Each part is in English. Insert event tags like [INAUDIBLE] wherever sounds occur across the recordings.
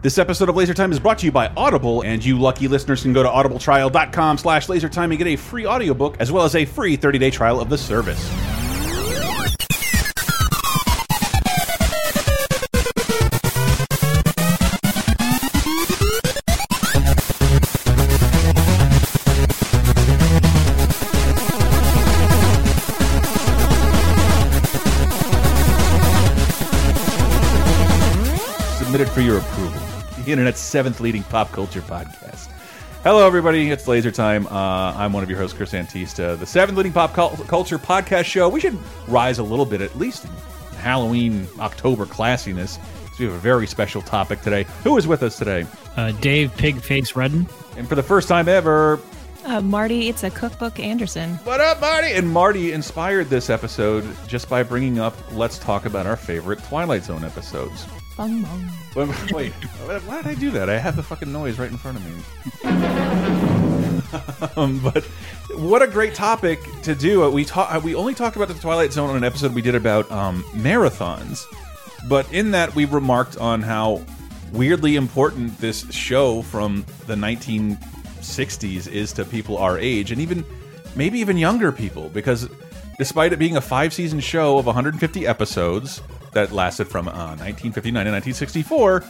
This episode of Laser Time is brought to you by Audible, and you lucky listeners can go to audibletrial.com slash lasertime and get a free audiobook as well as a free 30-day trial of the service. The internet's seventh leading pop culture podcast. Hello, everybody. It's Laser Time. Uh, I'm one of your hosts, Chris Antista. The seventh leading pop culture podcast show. We should rise a little bit, at least in Halloween, October classiness. So we have a very special topic today. Who is with us today? Uh, Dave Pigface Rudden. And for the first time ever, Uh, Marty, it's a cookbook Anderson. what up, Marty? And Marty inspired this episode just by bringing up let's talk about our favorite Twilight Zone episodes. Bong bong. Wait, why did I do that? I have the fucking noise right in front of me. [LAUGHS] um, but what a great topic to do. We talk. We only talked about the Twilight Zone on an episode we did about um, marathons, but in that we remarked on how weirdly important this show from the 1960s is to people our age, and even maybe even younger people, because despite it being a five-season show of 150 episodes that lasted from uh, 1959 to 1964,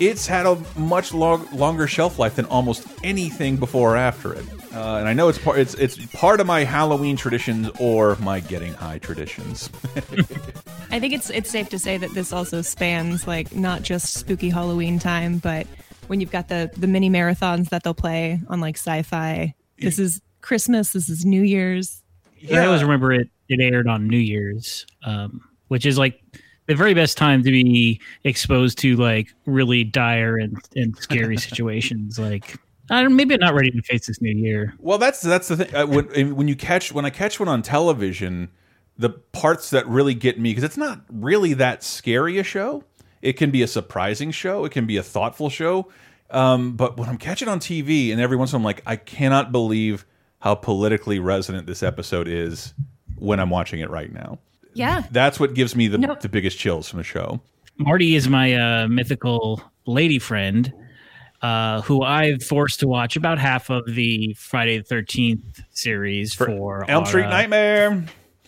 it's had a much long, longer shelf life than almost anything before or after it. Uh, and I know it's part it's it's part of my Halloween traditions or my getting high traditions. [LAUGHS] I think it's it's safe to say that this also spans like not just spooky Halloween time, but when you've got the the mini marathons that they'll play on like sci-fi. This is Christmas. This is New Year's. I always remember it. It aired on New Year's, um, which is like the very best time to be exposed to like really dire and, and scary [LAUGHS] situations. Like, I don't, maybe I'm not ready to face this new year. Well, that's that's the thing. Uh, when when you catch when I catch one on television, the parts that really get me because it's not really that scary a show. It can be a surprising show. It can be a thoughtful show. Um, but when I'm catching on TV, and every once in a while, I'm like, I cannot believe how politically resonant this episode is when I'm watching it right now. Yeah. That's what gives me the No. the biggest chills from the show. Marty is my uh, mythical lady friend, uh, who I've forced to watch about half of the Friday the Thirteenth series for, Elm our, Street uh, Nightmare.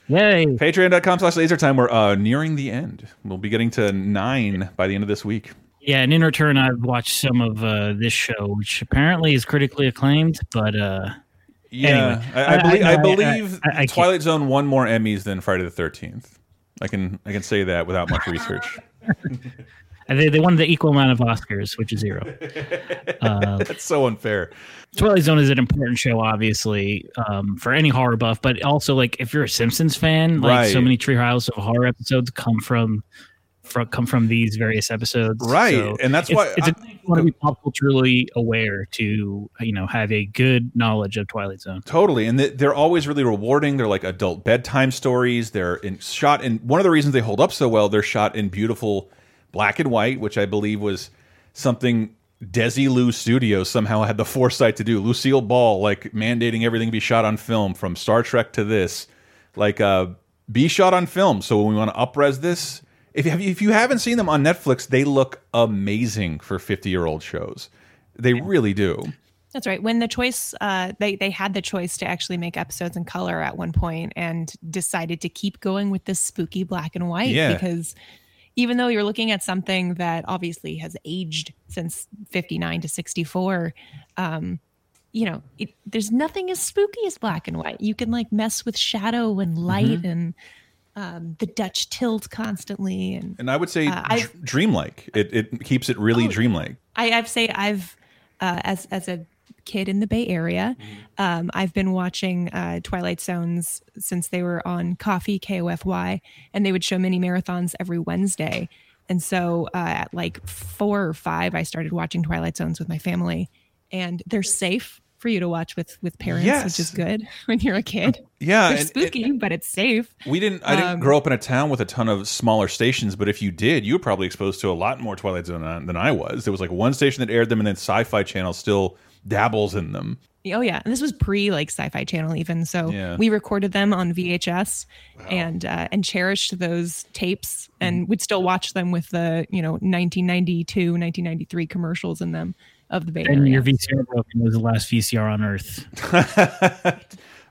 Yay! Patreon.com slash laser time. We're uh, nearing the end. We'll be getting to nine by the end of this week. Yeah, and in return, I've watched some of uh, this show, which apparently is critically acclaimed, but uh, Yeah, Anyway, I, I, I- believe, I, I- I- believe I- I can't- Twilight Zone won more Emmys than Friday the Thirteenth. I can I can say that without much research. and [LAUGHS] they, they won the equal amount of Oscars, which is zero. [LAUGHS] Uh, That's so unfair. Twilight Zone is an important show, obviously, um, for any horror buff, but also like if you're a Simpsons fan, like so Right. many Treehouse of Horror episodes come from. From, come from these various episodes, Right, So and that's it's, why it's I- a want to be pop culturally aware to you know have a good knowledge of Twilight Zone. Totally, and they're always really rewarding. They're like adult bedtime stories. They're in shot in one of the reasons they hold up so well. They're shot in beautiful black and white, which I believe was something Desilu Studios somehow had the [LAUGHS] foresight to do. Lucille Ball like mandating everything be shot on film, from Star Trek to this, like uh, be shot on film. So when we want to upres this, if you, have, if you haven't seen them on Netflix, they look amazing for fifty year old shows. They really do. That's right. When the choice, uh, they they had the choice to actually make episodes in color at one point, and decided to keep going with this spooky black and white Yeah. because even though you're looking at something that obviously has aged since 59 to 64, um, you know, it, there's nothing as spooky as black and white. You can like mess with shadow and light and um, the Dutch tilt constantly, and And I would say Uh, dr- dreamlike. It it keeps it really Oh, dreamlike. I, I've say I've uh, as as a kid in the Bay Area, um, I've been watching uh, Twilight Zones since they were on Coffee KOFY, and they would show mini marathons every Wednesday. And so uh, at like four or five, I started watching Twilight Zones with my family, and they're safe for you to watch with with parents, Yes. which is good [LAUGHS] when you're a kid. Yeah, They're and- spooky, but it's safe. We didn't. I didn't Um, grow up in a town with a ton of smaller stations, but if you did, you were probably exposed to a lot more Twilight Zone than I was. There was like one station that aired them, and then Sci-Fi Channel still dabbles in them. Oh yeah, and this was pre like Sci-Fi Channel even. So Yeah. we recorded them on VHS and uh, and cherished those tapes and would still watch them with the you know 1992, 1993 commercials in them of the Bay And Area. your VCR broke and it was the last VCR on Earth. [LAUGHS] uh,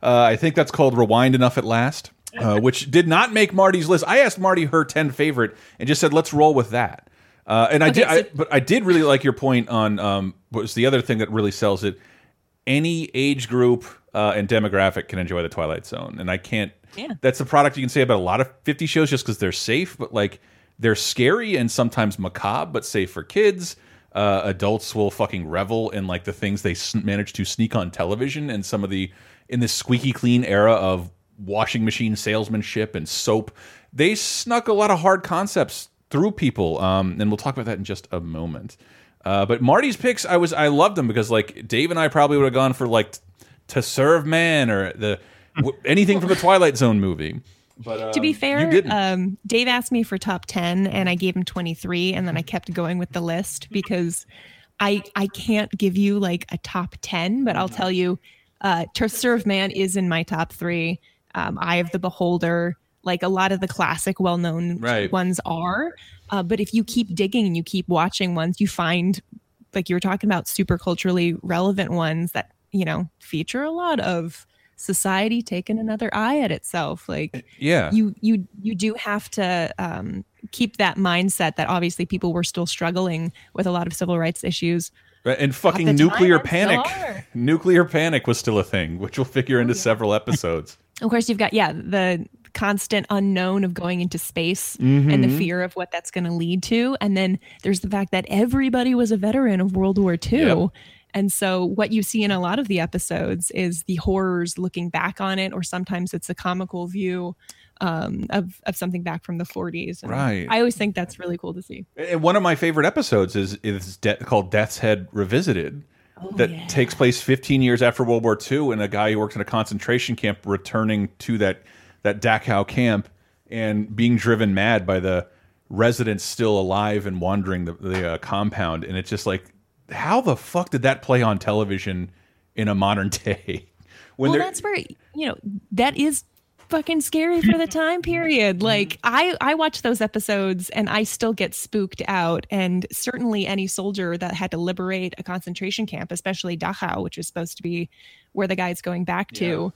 I think that's called Rewind Enough at Last, uh, [LAUGHS] which did not make Marty's list. I asked Marty her 10 favorite and just said, let's roll with that. Uh, and I Okay, did, I, but I did really like your point on um, what was the other thing that really sells it. Any age group uh, and demographic can enjoy the Twilight Zone, and I can't. Yeah. That's the product you can say about a lot of 50 shows just because they're safe, but like they're scary and sometimes macabre, but safe for kids. Uh, adults will fucking revel in like the things they manage to sneak on television and some of the in this squeaky clean era of washing machine salesmanship and soap. They snuck a lot of hard concepts through people, um, and we'll talk about that in just a moment. Uh, but Marty's picks, I was I loved them because like Dave and I probably would have gone for like to serve man or the anything from the Twilight Zone movie. But to be um, fair, you didn't. um, Dave asked me for top 10 and I gave him 23 and then I kept going with the list because I I can't give you like a top 10, but I'll tell you uh To Serve Man is in my top 3. Um Eye of the Beholder, like a lot of the classic well-known Right. ones are. Uh, but if you keep digging and you keep watching ones, you find like you were talking about super culturally relevant ones that, you know, feature a lot of society taking another eye at itself. Like yeah, you you you do have to um, keep that mindset that obviously people were still struggling with a lot of civil rights issues. Right, and fucking the time, nuclear panic. Nuclear panic was still a thing, which we'll figure into several episodes. [LAUGHS] Of course, you've got yeah the constant unknown of going into space and the fear of what that's going to lead to, and then there's the fact that everybody was a veteran of World War II. Yep. And so, what you see in a lot of the episodes is the horrors looking back on it, or sometimes it's a comical view um, of of something back from the 40s. And Right. I always think that's really cool to see. And one of my favorite episodes is is de called Death's Head Revisited. that Oh, yeah. takes place 15 years after World War II, and a guy who works in a concentration camp returning to that that Dachau camp and being driven mad by the residents still alive and wandering the, the uh, compound, and it's just like, how the fuck did that play on television in a modern [LAUGHS] day? When well that's where you know that is fucking scary for the time period. Like i i watch those episodes and i still get spooked out. And certainly any soldier that had to liberate a concentration camp especially dachau which was supposed to be where the guy's going back to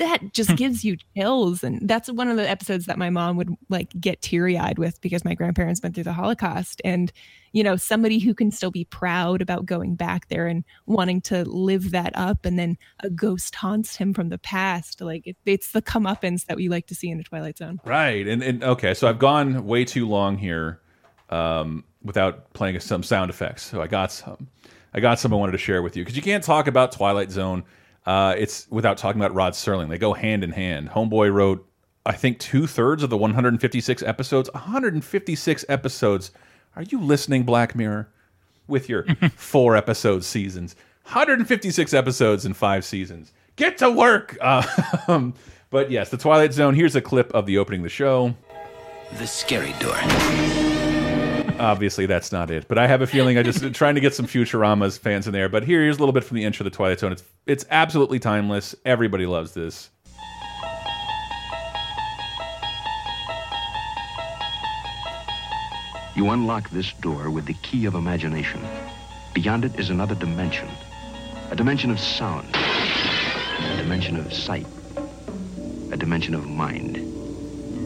that just gives you chills and that's one of the episodes that my mom would like get teary-eyed with because my grandparents went through the holocaust and you know somebody who can still be proud about going back there and wanting to live that up and then a ghost haunts him from the past like it, it's the comeuppance that we like to see in the twilight zone Right. And, and okay, so I've gone way too long here um, without playing some sound effects. So I got some. I got some I wanted to share with you because you can't talk about Twilight Zone. Uh, it's without talking about Rod Serling. They go hand in hand. Homeboy wrote, I think, two thirds of the 156 episodes. 156 episodes. Are you listening, Black Mirror? With your [LAUGHS] four episode seasons, 156 episodes in five seasons. Get to work. Uh, [LAUGHS] but yes, the Twilight Zone. Here's a clip of the opening of the show. The scary door. Obviously, that's not it. But I have a feeling I just [LAUGHS] trying to get some Futurama's fans in there. But here, here's a little bit from the intro of the Twilight Zone. It's it's absolutely timeless. Everybody loves this. You unlock this door with the key of imagination. Beyond it is another dimension. A dimension of sound. A dimension of sight. A dimension of mind.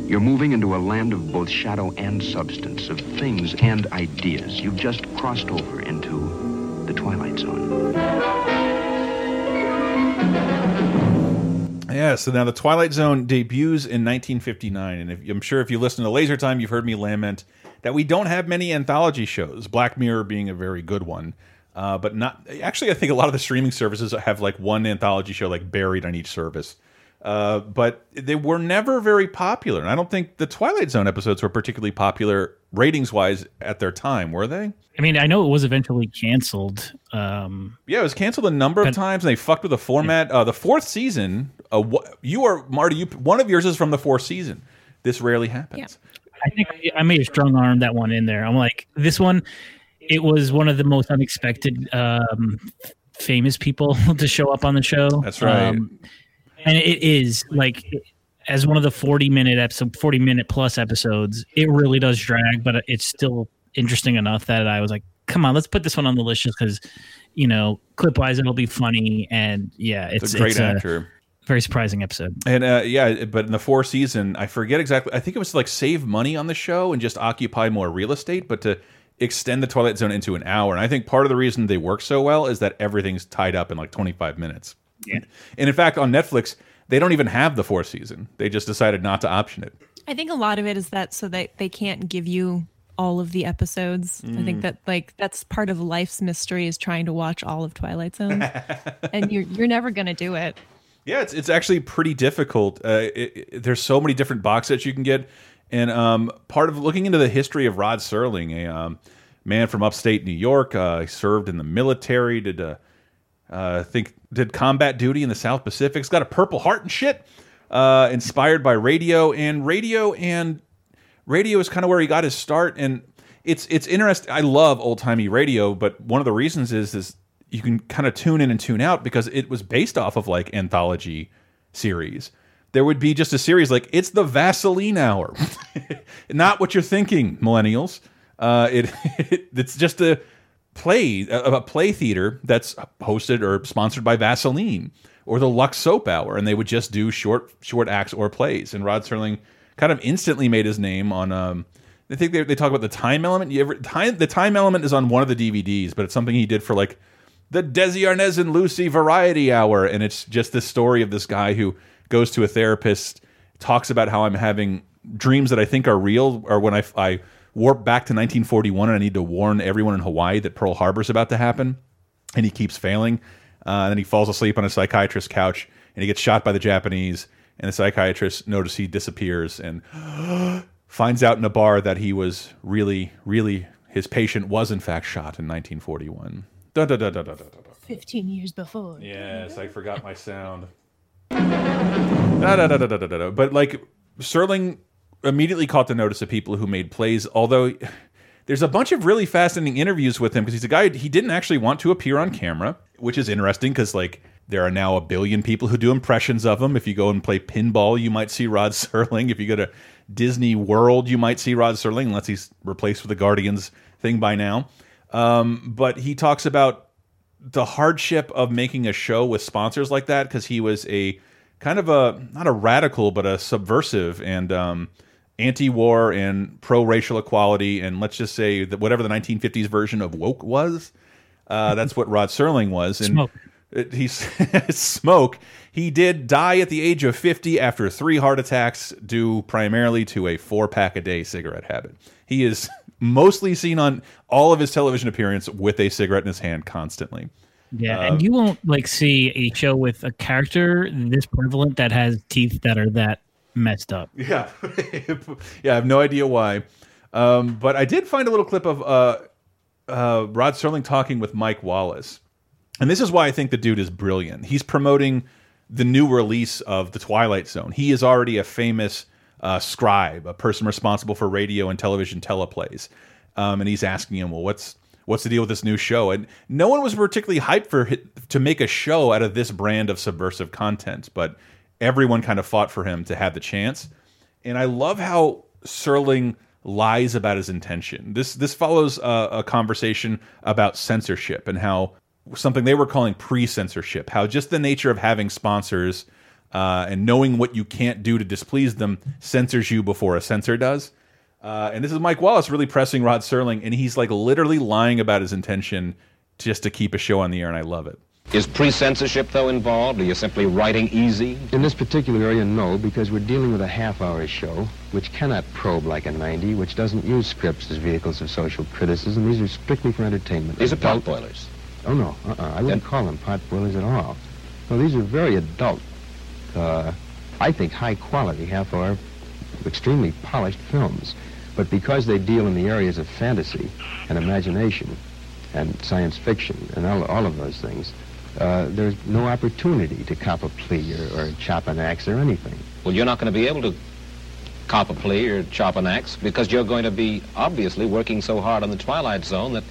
You're moving into a land of both shadow and substance, of things and ideas. You've just crossed over into the Twilight Zone. Yeah, so now the Twilight Zone debuts in 1959, and if, I'm sure if you listen to Laser Time, you've heard me lament that we don't have many anthology shows. Black Mirror being a very good one, uh, but not actually. I think a lot of the streaming services have like one anthology show like buried on each service. Uh, but they were never very popular, and I don't think the Twilight Zone episodes were particularly popular ratings wise at their time, were they? I mean, I know it was eventually canceled. Um, Yeah, it was canceled a number of times, and they fucked with the format. Uh, the fourth season, uh, you are Marty. You one of yours is from the fourth season. This rarely happens. I think I may have strong armed that one in there. I'm like, this one, it was one of the most unexpected um, famous people [LAUGHS] to show up on the show. Um, That's right. And it is like as one of the 40 minute episode 40 minute plus episodes it really does drag but it's still interesting enough that i was like come on let's put this one on the list just because you know clip wise it'll be funny and yeah it's, It's a great it's a very surprising episode And uh, yeah, but in the fourth season, I forget exactly. I think it was to, like save money on the show and just occupy more real estate, but to extend the Twilight Zone into an hour. And I think part of the reason they work so well is that everything's tied up in like 25 minutes. Yeah. And in fact, on Netflix, they don't even have the fourth season. They just decided not to option it. I think a lot of it is that so that they can't give you all of the episodes. I Mm. think that like that's part of life's mystery is trying to watch all of Twilight Zone, [LAUGHS] and you're you're never gonna do it. Yeah, it's it's actually pretty difficult. Uh, it, it- there's so many different box sets you can get, and um, part of looking into the history of Rod Serling, a um, man from upstate New York, uh, he served in the military, did uh, uh, I think did combat duty in the South Pacific. He's got a Purple Heart and shit. Uh, inspired by radio and radio and radio is kind of where he got his start and it's it's interesting i love old timey radio but one of the reasons is is you can kind of tune in and tune out because it was based off of like anthology series there would be just a series like it's the vaseline hour [LAUGHS] not what you're thinking millennials uh it, [LAUGHS] it's just a play a, a play theater that's hosted or sponsored by Vaseline or the Lux Soap Hour, and they would just do short short acts or plays. And Rod Serling kind of instantly made his name on. Um, I think they, they talk about the time element. You ever time the time element is on one of the DVDs, but it's something he did for like the Desi Arnaz and Lucy Variety Hour, and it's just this story of this guy who goes to a therapist, talks about how I'm having dreams that I think are real, or when I, I warp back to 1941 and I need to warn everyone in Hawaii that Pearl Harbor's about to happen, and he keeps failing. Uh, and then he falls asleep on a psychiatrist's couch, and he gets shot by the Japanese, and the psychiatrist notices he disappears and finds out in a bar that he was really, really his patient was in fact shot in 1941. Da, da, da, da, da, da, da. Fifteen years before. Yes, I forgot my sound. Da, da, da, da, da, da, da. But like Serling immediately caught the notice of people who made plays, although there's a bunch of really fascinating interviews with him because he's a guy he didn't actually want to appear on camera, which is interesting because like there are now a billion people who do impressions of him. If you go and play pinball, you might see Rod [LAUGHS] Serling. If you go to Disney World, you might see Rod Serling, unless he's replaced with the Guardians thing by now. Um, but he talks about the hardship of making a show with sponsors like that because he was a kind of a not a radical but a subversive and um, anti-war and pro-racial equality and let's just say that whatever the 1950s version of woke was uh, that's what Rod Serling was. And Smoke. he's [LAUGHS] smoke. He did die at the age of 50 after three heart attacks due primarily to a four pack a day cigarette habit. He is mostly seen on all of his television appearance with a cigarette in his hand constantly. Yeah Um, and you won't like see a show with a character this prevalent that has teeth that are that messed up [LAUGHS] Yeah, [LAUGHS] yeah. I have no idea why, um, but I did find a little clip of uh, uh, Rod Serling talking with Mike Wallace, and this is why I think the dude is brilliant. He's promoting the new release of the Twilight Zone. He is already a famous uh, scribe, a person responsible for radio and television teleplays, um, and he's asking him, "Well, what's what's the deal with this new show?" And no one was particularly hyped for to make a show out of this brand of subversive content, but everyone kind of fought for him to have the chance. And I love how Serling lies about his intention. This this follows a, a conversation about censorship and how something they were calling pre-censorship, how just the nature of having sponsors uh, and knowing what you can't do to displease them censors you before a censor does. Uh, and this is Mike Wallace really pressing Rod Serling, and he's like literally lying about his intention just to keep a show on the air, and I love it. Is pre-censorship, though, involved? Are you simply writing easy? In this particular area, no, because we're dealing with a half-hour show, which cannot probe like a 90, which doesn't use scripts as vehicles of social criticism. These are strictly for entertainment. These are pot boilers. Oh, no, uh-uh. I wouldn't Then- call them pot boilers at all. No, these are very adult, uh, I think high-quality, half-hour, extremely polished films. But because they deal in the areas of fantasy and imagination and science fiction and all, all of those things, uh, there's no opportunity to cop a plea or, or chop an axe or anything. Well, you're not going to be able to cop a plea or chop an axe because you're going to be obviously working so hard on the Twilight Zone that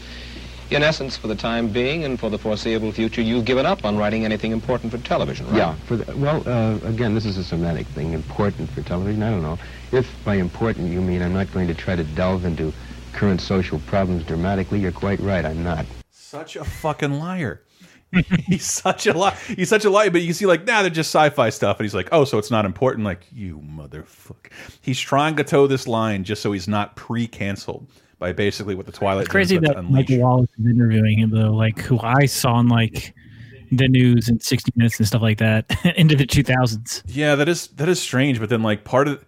in essence, for the time being and for the foreseeable future, you've given up on writing anything important for television, right? Yeah. For the, well, uh, again, this is a semantic thing. Important for television. I don't know. If by important you mean I'm not going to try to delve into current social problems dramatically, you're quite right. I'm not. Such a fucking liar. [LAUGHS] he's such a lie. He's such a liar. But you can see, like, nah, they're just sci-fi stuff, and he's like, oh, so it's not important. Like, you motherfucker. He's trying to toe this line just so he's not pre-canceled by basically what the Twilight. It's crazy that to unleash. Michael Wallace is interviewing him though, like who I saw on like the news and 60 Minutes and stuff like that [LAUGHS] into the 2000s. Yeah, that is that is strange. But then, like, part of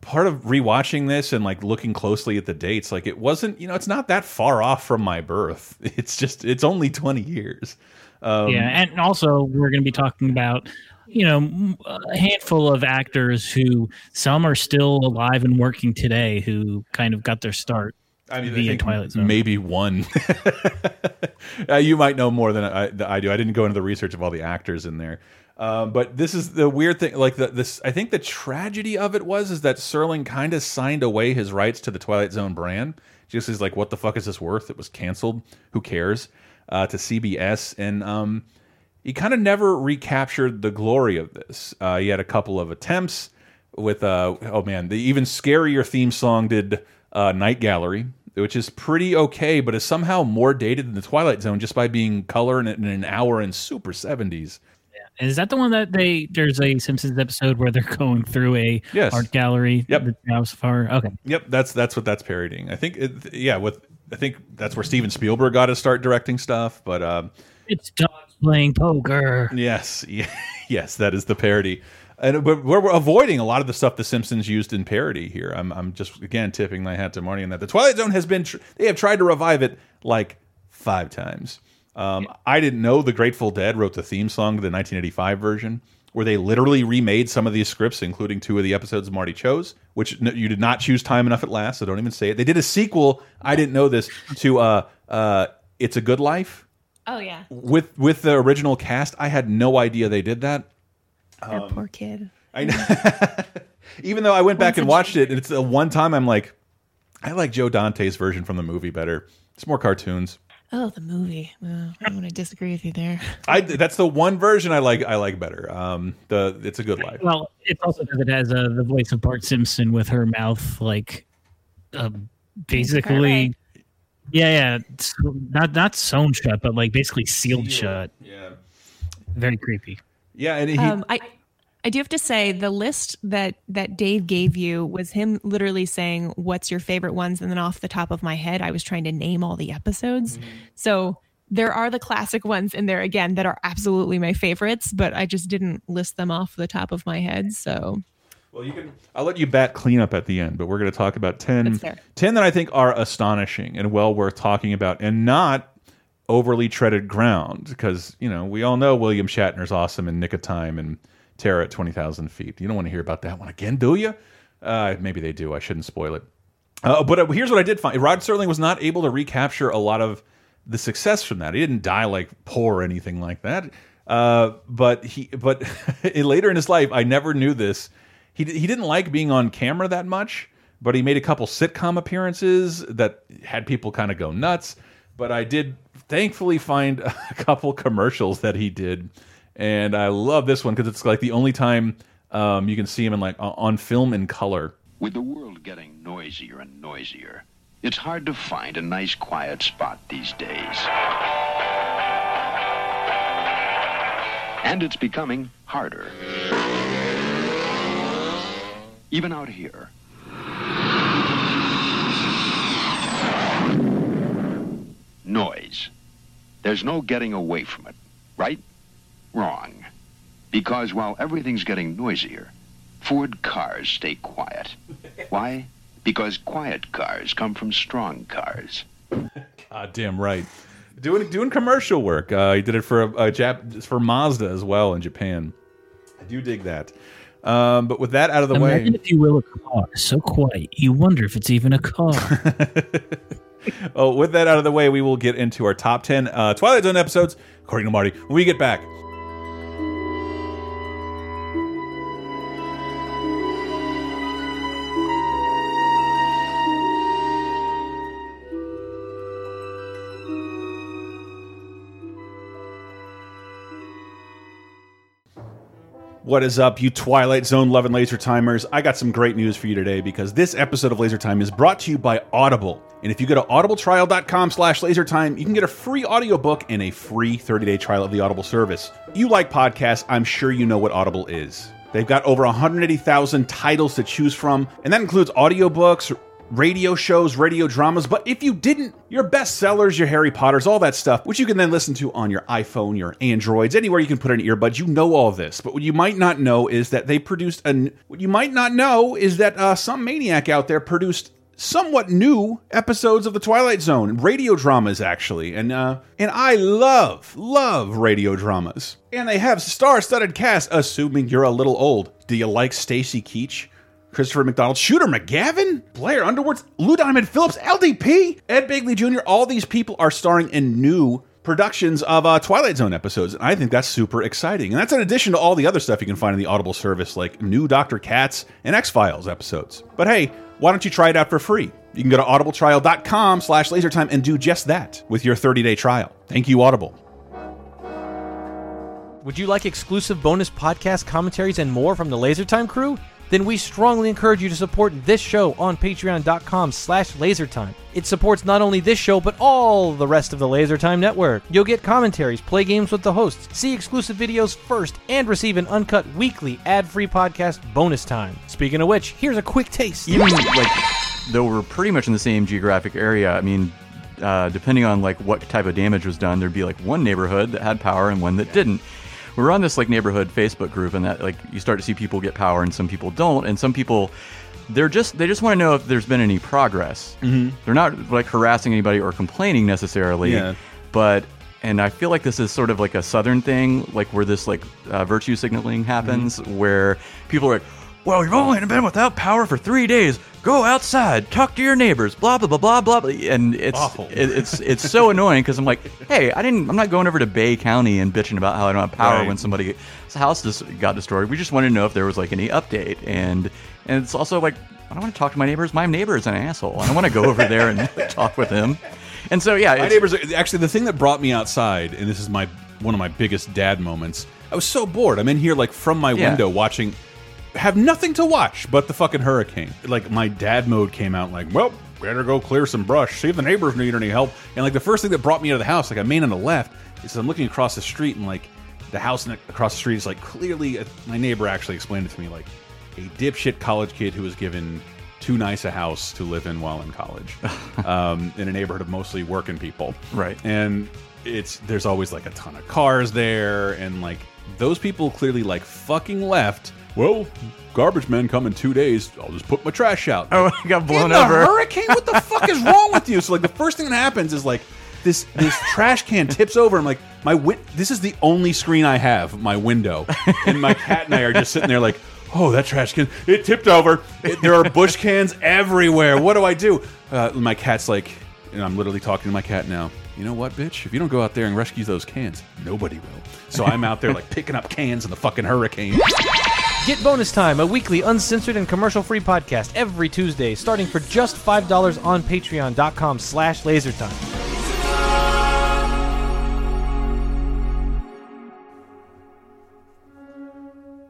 part of rewatching this and like looking closely at the dates, like, it wasn't. You know, it's not that far off from my birth. [LAUGHS] It's just it's only twenty years. Um, yeah, and also we're going to be talking about you know a handful of actors who some are still alive and working today who kind of got their start. I mean, via think Twilight Zone. maybe one. [LAUGHS] uh, you might know more than I, I do. I didn't go into the research of all the actors in there. Um, but this is the weird thing. Like the, this, I think the tragedy of it was is that Serling kind of signed away his rights to the Twilight Zone brand. Just as like, what the fuck is this worth? It was canceled. Who cares? Uh, to CBS, and um, he kind of never recaptured the glory of this. Uh, he had a couple of attempts with uh, oh man, the even scarier theme song did uh, Night Gallery, which is pretty okay, but is somehow more dated than the Twilight Zone just by being color in, in an hour and super seventies. Is that the one that they? There's a Simpsons episode where they're [LAUGHS] going through a Yes. art gallery. Yep. The House of Horror. Okay. Yep, that's that's what that's parodying. I think, it, yeah, with I think that's where Steven Spielberg got to start directing stuff. But um, It's dogs playing poker. Yes, [LAUGHS] yeah, yes, that is the parody. And we're, we're avoiding a lot of the stuff the Simpsons used in parody here. I'm I'm just again tipping my hat to Marty on that. The Twilight Zone has been tr they have tried to revive it like five times. Um, I didn't know the Grateful Dead wrote the theme song to the 1985 version, where they literally remade some of these scripts, including two of the episodes Marty chose, which n- you did not choose time enough at last. So don't even say it. They did a sequel. I didn't know this to uh, uh, "It's a Good Life." Oh yeah, with with the original cast, I had no idea they did that. that poor kid. I know. [LAUGHS] Even though I went back and watched it, and it's the one time I'm like, I like Joe Dante's version from the movie better. It's more cartoons. Oh, the movie. Uh, I'm going to disagree with you there. [LAUGHS] I that's the one version I like. I like better. Um, the it's a good life. Well, it's also because it has uh, the voice of Bart Simpson with her mouth like uh, basically. Yeah, yeah, it's not not sewn shut, but like basically sealed shut. Yeah, Very creepy. yeah, and he, Um, I I do have to say the list that that Dave gave you was him literally saying what's your favorite ones and then off the top of my head I was trying to name all the episodes. Mm-hmm. So there are the classic ones in there again that are absolutely my favorites, but I just didn't list them off the top of my head. So Well, you can. I'll let you bat cleanup at the end, but we're going to talk about 10, 10 that I think are astonishing and well worth talking about, and not overly treaded ground. Because you know we all know William Shatner's awesome in Nick of Time and Terror at twenty thousand feet. You don't want to hear about that one again, do you? Uh, maybe they do. I shouldn't spoil it. Uh, but uh, here's what I did find: Rod Serling was not able to recapture a lot of the success from that. He didn't die like poor or anything like that. Uh, but he, but [LAUGHS] later in his life, I never knew this. He he didn't like being on camera that much, but he made a couple sitcom appearances that had people kind of go nuts. But I did thankfully find [LAUGHS] a couple commercials that he did, and I love this one because it's like the only time um, you can see him in like on film in color. With the world getting noisier and noisier, it's hard to find a nice quiet spot these days. And it's becoming harder. Even out here. Noise. There's no getting away from it, right? Wrong. Because while everything's getting noisier, Ford cars stay quiet. Why? Because quiet cars come from strong cars. [LAUGHS] Ah, damn right. Doing doing commercial work. Uh, he did it for a, a Jap for Mazda as well in Japan. I do dig that. Um, but with that out of the Imagine way, if you will a car so quiet you wonder if it's even a car. [LAUGHS] oh, with that out of the way, we will get into our top ten uh, Twilight Zone episodes according to Marty when we get back. What is up, you Twilight Zone loving laser timers? I got some great news for you today because this episode of Laser Time is brought to you by Audible. And if you go to audibletrial.com slash lasertime, you can get a free audiobook and a free 30-day trial of the Audible service. You like podcasts, I'm sure you know what Audible is. They've got over 180,000 titles to choose from, and that includes audiobooks, radio shows, radio dramas. But if you didn't, your bestsellers, your Harry Potters, all that stuff, which you can then listen to on your iPhone, your Androids, anywhere you can put an earbud, you know all this. But what you might not know is that they produced an. What you might not know is that uh, some maniac out there produced somewhat new episodes of the Twilight Zone, radio dramas actually, and uh, and I love love radio dramas. And they have star-studded cast. Assuming you're a little old, do you like Stacy Keach? Christopher McDonald, Shooter McGavin, Blair Underwood, Lou Diamond Phillips, LDP, Ed Begley Jr. All these people are starring in new productions of uh, Twilight Zone episodes. And I think that's super exciting. And that's in addition to all the other stuff you can find in the Audible service, like new Dr. Katz and X-Files episodes. But hey, why don't you try it out for free? You can go to audibletrial.com slash lasertime and do just that with your 30-day trial. Thank you, Audible. Would you like exclusive bonus podcast commentaries and more from the LaserTime crew? Then we strongly encourage you to support this show on patreon.com slash lasertime. It supports not only this show, but all the rest of the LaserTime network. You'll get commentaries, play games with the hosts, see exclusive videos first, and receive an uncut weekly ad-free podcast bonus time. Speaking of which, here's a quick taste. even like though we're pretty much in the same geographic area i mean uh, depending on like what type of damage was done there'd be like one neighborhood that had power and one that didn't were on this like neighborhood facebook group and that like you start to see people get power and some people don't and some people they're just they just want to know if there's been any progress mm-hmm. they're not like harassing anybody or complaining necessarily Yeah. but and i feel like this is sort of like a southern thing like where this like uh, virtue signaling happens where people are like well you've only been without power for three days go outside talk to your neighbors blah blah blah blah blah and it's Awful. it, it's it's so annoying because i'm like hey i didn't i'm not going over to bay county and bitching about how i don't have power Right. when somebody's house just got destroyed we just wanted to know if there was like any update and and it's also like i don't want to talk to my neighbors my neighbor is an asshole i don't want to go over there and [LAUGHS] talk with him and so yeah My neighbors are, actually the thing that brought me outside, and this is my one of my biggest dad moments. I was so bored. I'm in here like from my Yeah. window watching, have nothing to watch but the fucking hurricane. Like my dad mode came out. Like, well, better go clear some brush. See if the neighbors need any help. And like the first thing that brought me out of the house, like I main on the left, is I'm looking across the street and like the house across the street is like clearly uh, my neighbor actually explained it to me like a dipshit college kid who was given too nice a house to live in while in college [LAUGHS] um, in a neighborhood of mostly working people Right. and it's there's always like a ton of cars there and like those people clearly like fucking left well garbage men come in two days. I'll just put my trash out. Oh [LAUGHS] i got blown in over. hurricane? What the fuck is wrong with you? So like the first thing that happens is like this this trash can tips over. I'm like my win this is the only screen i have my window. And my cat and i are just sitting there like oh that trash can it tipped over. It- there are bush cans everywhere. What do i do? Uh, my cat's like and i'm literally talking to my cat now. You know what bitch? If you don't go out there and rescue those cans nobody will. So i'm out there like picking up cans in the fucking hurricane Get Bonus Time, a weekly uncensored and commercial-free podcast every Tuesday, starting for just $5 on patreon.com slash lasertime.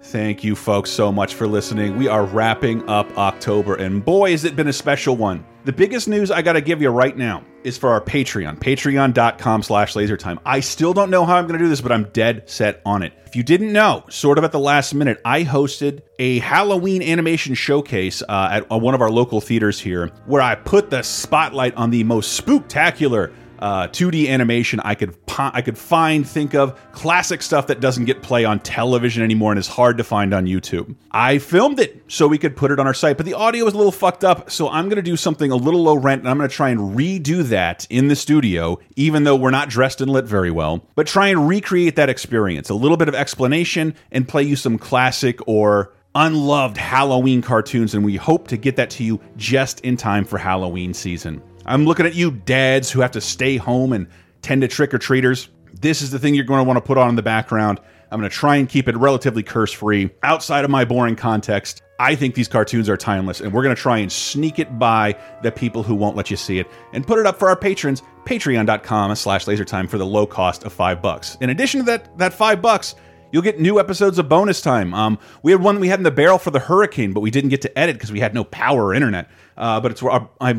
Thank you, folks, so much for listening. We are wrapping up October, and boy, has it been a special one. The biggest news I got to give you right now is for our Patreon, patreon.com slash lasertime. I still don't know how I'm going to do this, but I'm dead set on it. If you didn't know, sort of at the last minute, I hosted a Halloween animation showcase uh, at uh, one of our local theaters here, where I put the spotlight on the most spooktacular uh, 2D animation I could I could find, think of classic stuff that doesn't get play on television anymore and is hard to find on YouTube. I filmed it so we could put it on our site, but the audio was a little fucked up, so I'm going to do something a little low rent, and I'm going to try and redo that in the studio, even though we're not dressed and lit very well. But try and recreate that experience, a little bit of explanation, and play you some classic or unloved Halloween cartoons, and we hope to get that to you just in time for Halloween season. I'm looking at you, dads who have to stay home and tend to trick or treaters. This is the thing you're going to want to put on in the background. I'm going to try and keep it relatively curse free. Outside of my boring context, I think these cartoons are timeless, and we're going to try and sneak it by the people who won't let you see it and put it up for our patrons, patreon.com slash lasertime for the low cost of five bucks. In addition to that, that five bucks, You'll get new episodes of bonus time. Um, we had one we had in the barrel for the hurricane, but we didn't get to edit because we had no power or internet. Uh, but it's uh, I,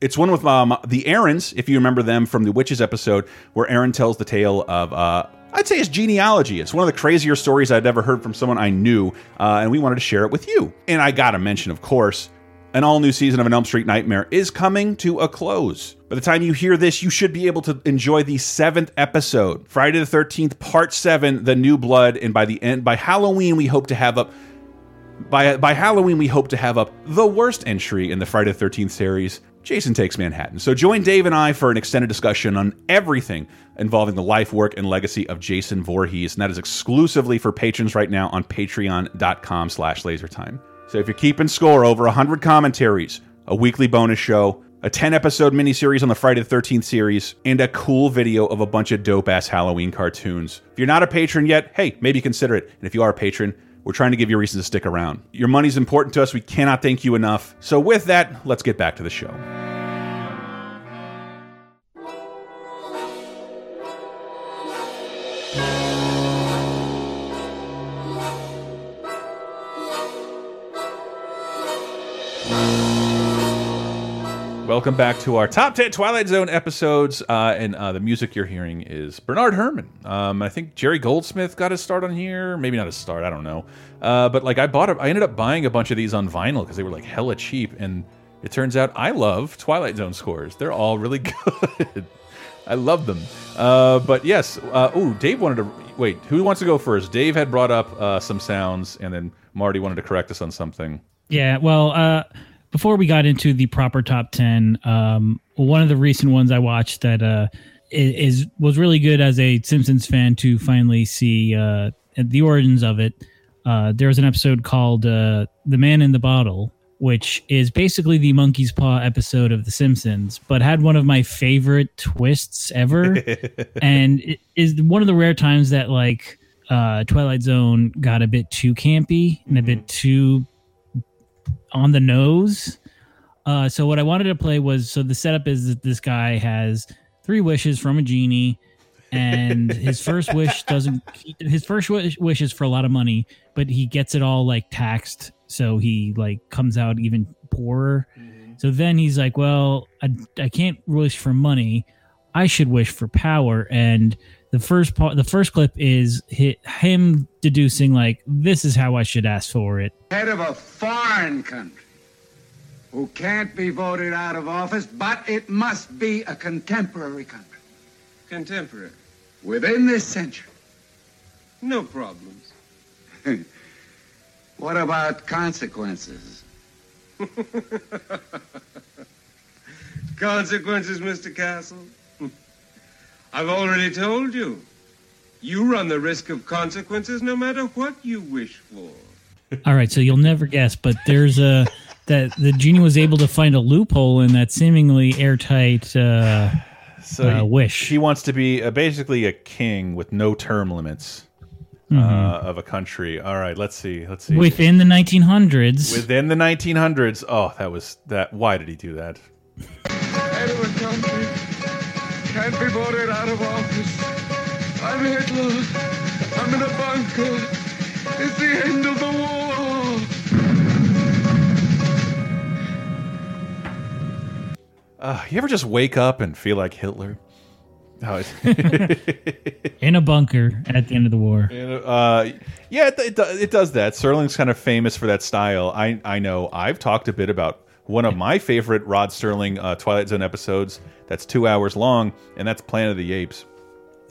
it's one with um, the Aarons, if you remember them from the witches episode, where Aaron tells the tale of. Uh, I'd say it's genealogy. It's one of the crazier stories I'd ever heard from someone I knew, uh, and we wanted to share it with you. And I gotta mention, of course, an all new season of An Elm Street Nightmare is coming to a close. By the time you hear this, you should be able to enjoy the seventh episode, Friday the 13th, part seven, The New Blood. And by the end, by Halloween, we hope to have up. By, by Halloween, we hope to have up the worst entry in the Friday the 13th series, Jason Takes Manhattan. So join Dave and I for an extended discussion on everything involving the life, work, and legacy of Jason Voorhees. And that is exclusively for patrons right now on patreon.com slash lasertime. So if you're keeping score, over 100 commentaries, a weekly bonus show, a 10 episode miniseries on the Friday the 13th series, and a cool video of a bunch of dope ass Halloween cartoons. If you're not a patron yet, hey, maybe consider it. And if you are a patron, we're trying to give you a reason to stick around. Your money's important to us. We cannot thank you enough. So, with that, let's get back to the show. Welcome back to our top 10 Twilight Zone episodes. Uh, and uh, the music you're hearing is Bernard Herrmann. Um, I think Jerry Goldsmith got his start on here. Maybe not his start, I don't know. Uh, but like I bought it, I ended up buying a bunch of these on vinyl because they were like hella cheap. And it turns out I love Twilight Zone scores. They're all really [LAUGHS] good. I love them. Uh, but yes, ooh, Dave wanted to wait. Who wants to go first? Dave had brought up uh, some sounds, and then Marty wanted to correct us on something. Yeah, well, before we got into the proper top 10 um, one of the recent ones i watched that uh, is was really good as a simpsons fan to finally see uh, the origins of it. Uh, there was an episode called uh, the man in the bottle which is basically the monkey's paw episode of the simpsons but had one of my favorite twists ever. [LAUGHS] And it is one of the rare times that like uh, twilight zone got a bit too campy and a bit too on the nose. Uh, so what I wanted to play was so the setup is that this guy has three wishes from a genie, and [LAUGHS] his first wish doesn't. His first wish, wish is for a lot of money, but he gets it all like taxed, so he like comes out even poorer. So then he's like, "Well, I, I can't wish for money. I should wish for power." And the first part, the first clip is him deducing like, "This is how I should ask for it." head of a foreign country who can't be voted out of office, but it must be a contemporary country Contemporary. within this century. No problems. [LAUGHS] What about consequences? [LAUGHS] Consequences, Mr. Castle? I've already told you. You run the risk of consequences no matter what you wish for. [LAUGHS] All right, so you'll never guess, but there's a that the genie was able to find a loophole in that seemingly airtight uh, [SIGHS] So uh, he- wish. He wants to be uh, basically a king with no term limits uh, Mhm. of a country. All right, let's see. Let's see. Within the 1900s, Within the 1900s. Oh, that was that. Why did he do that? Can't be voted out of office. I'm Hitler. I'm in a bunker. It's the end of the war. Uh, you ever just wake up and feel like Hitler? Oh, [LAUGHS] in a bunker at the end of the war. uh, yeah, it, it, it does that. Serling's kind of famous for that style. I I know. I've talked a bit about one of my favorite Rod Serling uh, Twilight Zone episodes. That's two hours long, and that's Planet of the Apes.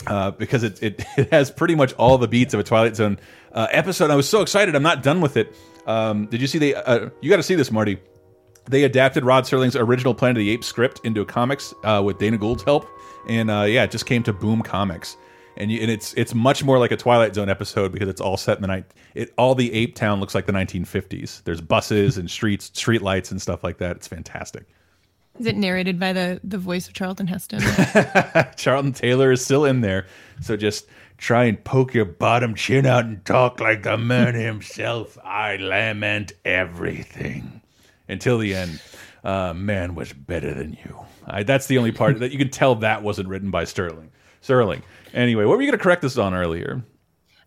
Uh, because it, it [LAUGHS] it has pretty much all the beats of a Twilight Zone uh, episode. I was so excited. I'm not done with it. Um, did you see the? Uh, you got to see this, Marty. They adapted Rod Serling's original Planet of the Apes script into a comics uh, with Dana Gould's help, and uh, yeah, it just came to Boom Comics, and, you, and it's it's much more like a Twilight Zone episode because it's all set in the night. It all the Ape Town looks like the 1950s. There's buses and streets, street lights and stuff like that. It's fantastic. Is it narrated by the the voice of Charlton Heston? [LAUGHS] Charlton Taylor is still in there, so just try and poke your bottom chin out and talk like the man himself. I lament everything until the end. Uh, man was better than you. I, that's the only part that you can tell that wasn't written by Serling. Serling. Anyway, what were you going to correct us on earlier?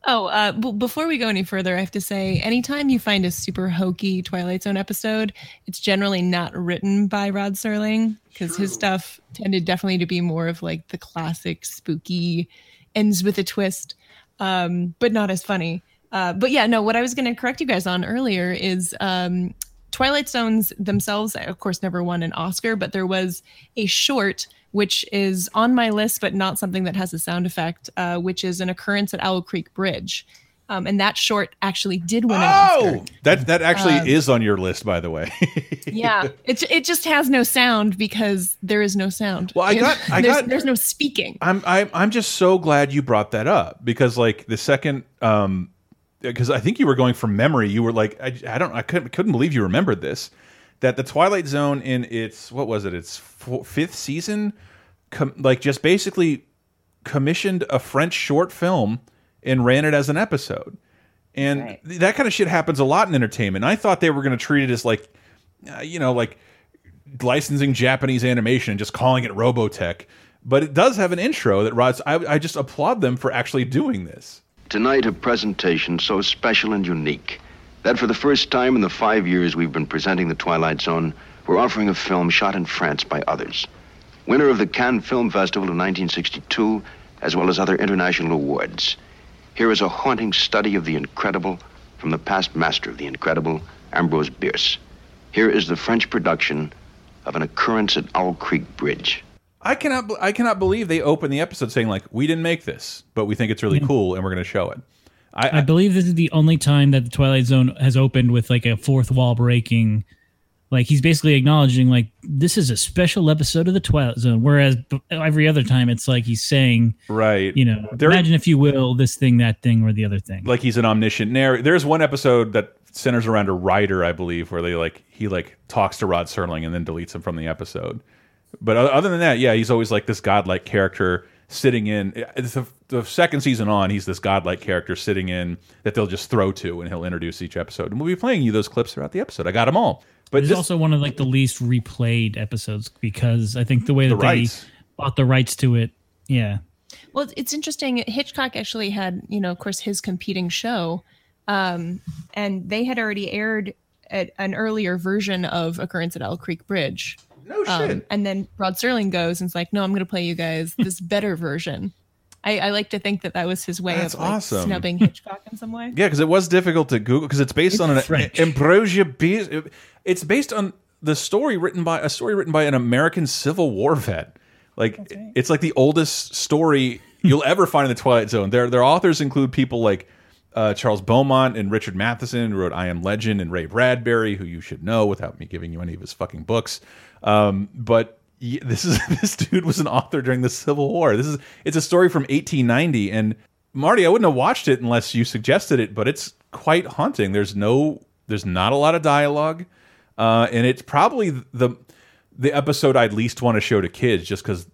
Oh, uh, b- before we go any further, I have to say, anytime you find a super hokey Twilight Zone episode, it's generally not written by Rod Serling because his stuff tended definitely to be more of like the classic spooky, ends with a twist, um, but not as funny. Uh, but yeah, no, what I was going to correct you guys on earlier is um, Twilight Zones themselves, of course, never won an Oscar, but there was a short which is on my list, but not something that has a sound effect, uh, which is an occurrence at Owl Creek Bridge. Um, and that short actually did win an Oscar. Oh, that that actually Um, is on your list, by the way. [LAUGHS] Yeah, it, it just has no sound because there is no sound. Well, I got- I there's, got- there's no speaking. I'm I'm I'm just so glad you brought that up because like the second um because I think you were going from memory you were like I, I don't I couldn't couldn't believe you remembered this that the Twilight Zone in its what was it its fo- fifth season com like just basically commissioned a French short film and ran it as an episode and th- that kind of shit happens a lot in entertainment I thought they were going to treat it as like uh, you know like licensing Japanese animation and just calling it Robotech. But it does have an intro that Rod's. I, I just applaud them for actually doing this. Tonight, a presentation so special and unique that for the first time in the five years we've been presenting The Twilight Zone, we're offering a film shot in France by others. Winner of the Cannes Film Festival in 1962, as well as other international awards. Here is a haunting study of the incredible from the past master of the incredible, Ambrose Bierce. Here is the French production of an occurrence at Owl Creek Bridge. I cannot. I cannot believe they opened the episode saying like, "We didn't make this, but we think it's really hmm. cool, and we're going to show it." I, I believe this is the only time that the Twilight Zone has opened with like a fourth wall breaking. Like he's basically acknowledging like this is a special episode of the Twilight Zone, whereas every other time it's like he's saying, right, you know, There- imagine if you will, this thing, that thing, or the other thing. like he's an omniscient narrator. There's one episode that centers around a writer, I believe, where they like he like talks to Rod Serling and then deletes him from the episode. But other than that, yeah, he's always like this godlike character sitting in. It's the, the second season on, he's this godlike character sitting in that they'll just throw to, and he'll introduce each episode. And we'll be playing you those clips throughout the episode. I got them all. But But it's also one of like the least replayed episodes because I think the way The that they rights. bought the rights to it, yeah. Well, it's- it's interesting. Hitchcock actually had, you know, of course, his competing show, um, and they had already aired a, an earlier version of Occurrence at Owl Creek Bridge. No Um, and then Rod Serling goes and is like, "No, I'm going to play you guys this [LAUGHS] better version." I, I like to think that that was his way That's of like, awesome. snubbing Hitchcock in some way. Yeah, because it was difficult to Google because it's based It's on an French. Ambrosia Bierce. It's based on the story written by a story written by an American Civil War vet. Like it's like the oldest story you'll ever find in the Twilight Zone. Their their authors include people like uh, Charles Beaumont and Richard Matheson, who wrote I Am Legend, and Ray Bradbury, who you should know without me giving you any of his fucking books. Um, but [LAUGHS] this is this dude was an author during the Civil War. This is it's a story from 1890, and Marty, I wouldn't have watched it unless you suggested it, but it's quite haunting. There's no, there's not a lot of dialogue, uh, and it's probably the the episode I'd least want to show to kids, just because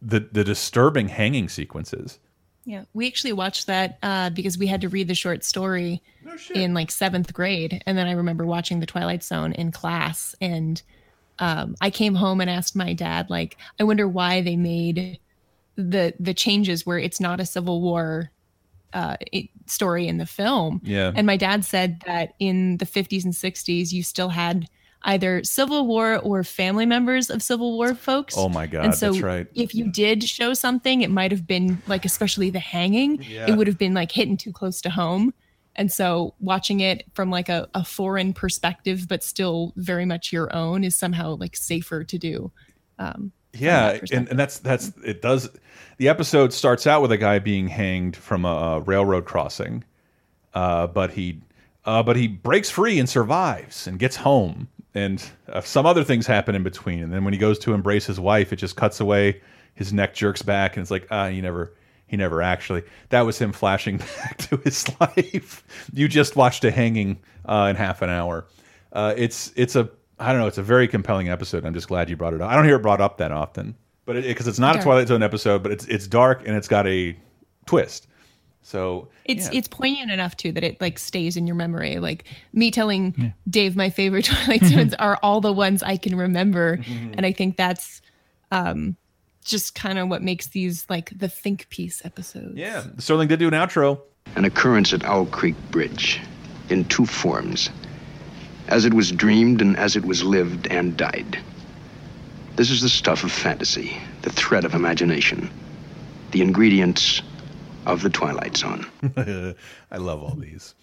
the the disturbing hanging sequences. Yeah, we actually watched that uh, because we had to read the short story in like seventh grade, and then I remember watching The Twilight Zone in class, and um, I came home and asked my dad, like, I wonder why they made the the changes where it's not a Civil War uh, it, story in the film. Yeah. and my dad said that in the 50s and 60s, you still had either Civil War or family members of Civil War folks. Oh my God, And so that's right. if you did show something, it might have been like, especially the hanging, Yeah. it would have been like hitting too close to home. And so watching it from like a, a foreign perspective, but still very much your own, is somehow like safer to do. Um, Yeah, and, and that's that's it. Does the episode starts out with a guy being hanged from a, a railroad crossing, uh, but he uh, but he breaks free and survives and gets home, and uh, some other things happen in between. And then when he goes to embrace his wife, it just cuts away. His neck jerks back, and it's like ah, you never he never actually. That was him flashing [LAUGHS] back to his life. you just watched a hanging uh, in half an hour. Uh, it's it's a I don't know. It's a very compelling episode. I'm just glad you brought it up. I don't hear it brought up that often, but because it, 'cause it's not a Twilight Zone episode, but it's it's dark and it's got a twist. So It's yeah. it's poignant enough too that it like stays in your memory. Like me telling Dave my favorite [LAUGHS] Twilight Zones are all the ones I can remember, Mm-hmm. and I think that's um, just kind of what makes these like the think piece episodes. Yeah, Serling did do an outro. An occurrence at Owl Creek Bridge in two forms as it was dreamed and as it was lived and died. This is the stuff of fantasy, the thread of imagination, the ingredients of the Twilight Zone. [LAUGHS] I love all these.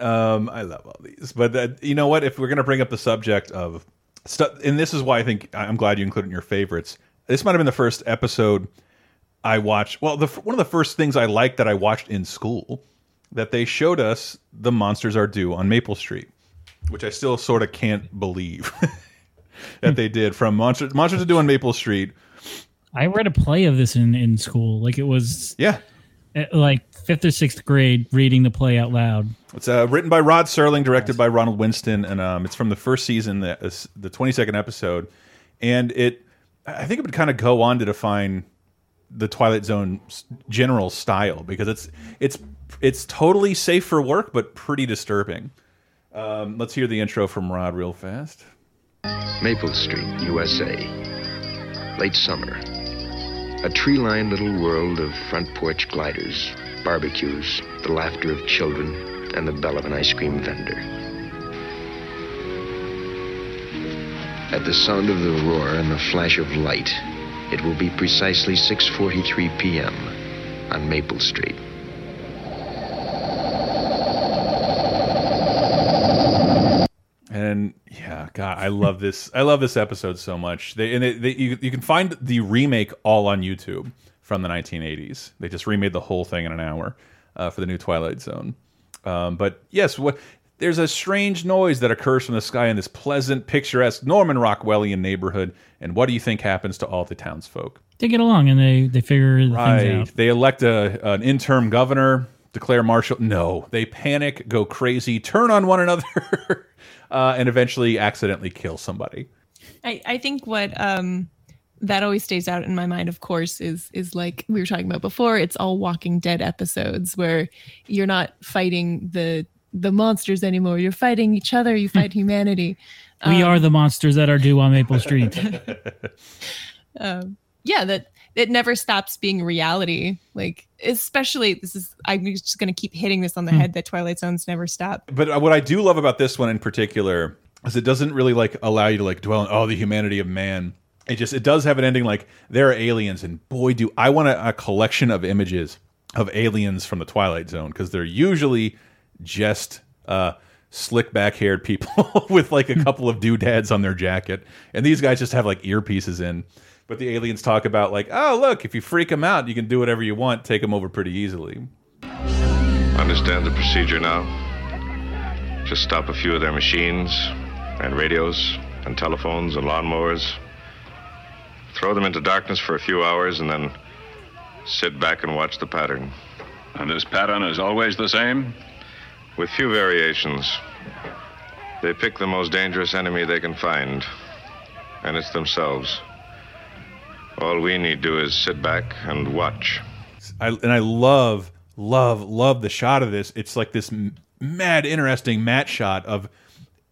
Um, I love all these. But uh, you know what? If we're going to bring up the subject of stuff, and this is why I think I'm glad you included in your favorites. This might have been the first episode I watched. Well, the, one of the first things I liked that I watched in school that they showed us the monsters are due on Maple Street, which I still sort of can't believe [LAUGHS] that they did from Monsters Monsters are due on Maple Street. I read a play of this in in school. Like it was yeah, uh, like fifth or sixth grade, reading the play out loud. It's uh, written by Rod Serling, directed by Ronald Winston, and um, it's from the first season, the the twenty second episode, and it I think it would kind of go on to define the Twilight Zone general style because it's it's it's totally safe for work, but pretty disturbing. Um, let's hear the intro from Rod real fast. Maple Street, USA. Late summer. A tree lined little world of front porch gliders, barbecues, the laughter of children, and the bell of an ice cream vendor. At the sound of the roar and the flash of light, it will be precisely 6:43 p.m. on Maple Street. And yeah, God, I love this. I love this episode so much. They and they, they, you you can find the remake all on YouTube from the 1980s. They just remade the whole thing in an hour uh, for the new Twilight Zone. Um, but yes, what there's a strange noise that occurs from the sky in this pleasant, picturesque Norman Rockwellian neighborhood. And what do you think happens to all the townsfolk? They get along and they they figure things Right. out. They elect a, an interim governor, declare martial. No, they panic, go crazy, turn on one another, [LAUGHS] uh, and eventually accidentally kill somebody. I, I think what um that always stays out in my mind, of course, is is like we were talking about before. It's all Walking Dead episodes where you're not fighting the the monsters anymore. You're fighting each other. You fight [LAUGHS] humanity. We are the monsters that are due on Maple Street. [LAUGHS] [LAUGHS] um, yeah, that it never stops being reality. Like especially this is I'm just gonna keep hitting this on the Hmm. head that Twilight Zones never stop. But uh, what I do love about this one in particular is it doesn't really like allow you to like dwell on oh the humanity of man. It just it does have an ending like there are aliens and boy do I want a, a collection of images of aliens from the Twilight Zone because they're usually just uh slick back haired people [LAUGHS] with like a couple of doodads on their jacket and these guys just have like earpieces in but the aliens talk about like oh look if you freak them out you can do whatever you want take them over pretty easily Understand the procedure now? Just stop a few of their machines and radios and telephones and lawnmowers. Throw them into darkness for a few hours and then sit back and watch the pattern. And this pattern is always the same? With few variations. They pick the most dangerous enemy they can find, and it's themselves. All we need to do is sit back and watch. I, and I love, love, love the shot of this. It's like this mad, interesting matte shot of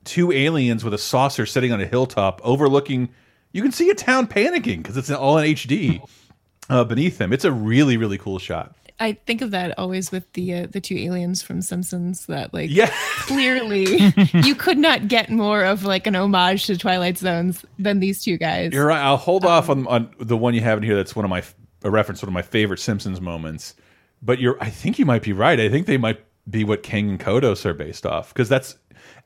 two aliens with a saucer sitting on a hilltop overlooking. You can see a town panicking because it's all in HD uh, beneath them. It's a really, really cool shot. I think of that always with the uh, the two aliens from Simpsons that like Yeah. clearly [LAUGHS] you could not get more of like an homage to Twilight Zones than these two guys. You're right. I'll hold off on, on the one you have in here. That's one of my a reference, one of my favorite Simpsons moments. But you're, I think you might be right. I think they might be what Kang and Kodos are based off because that's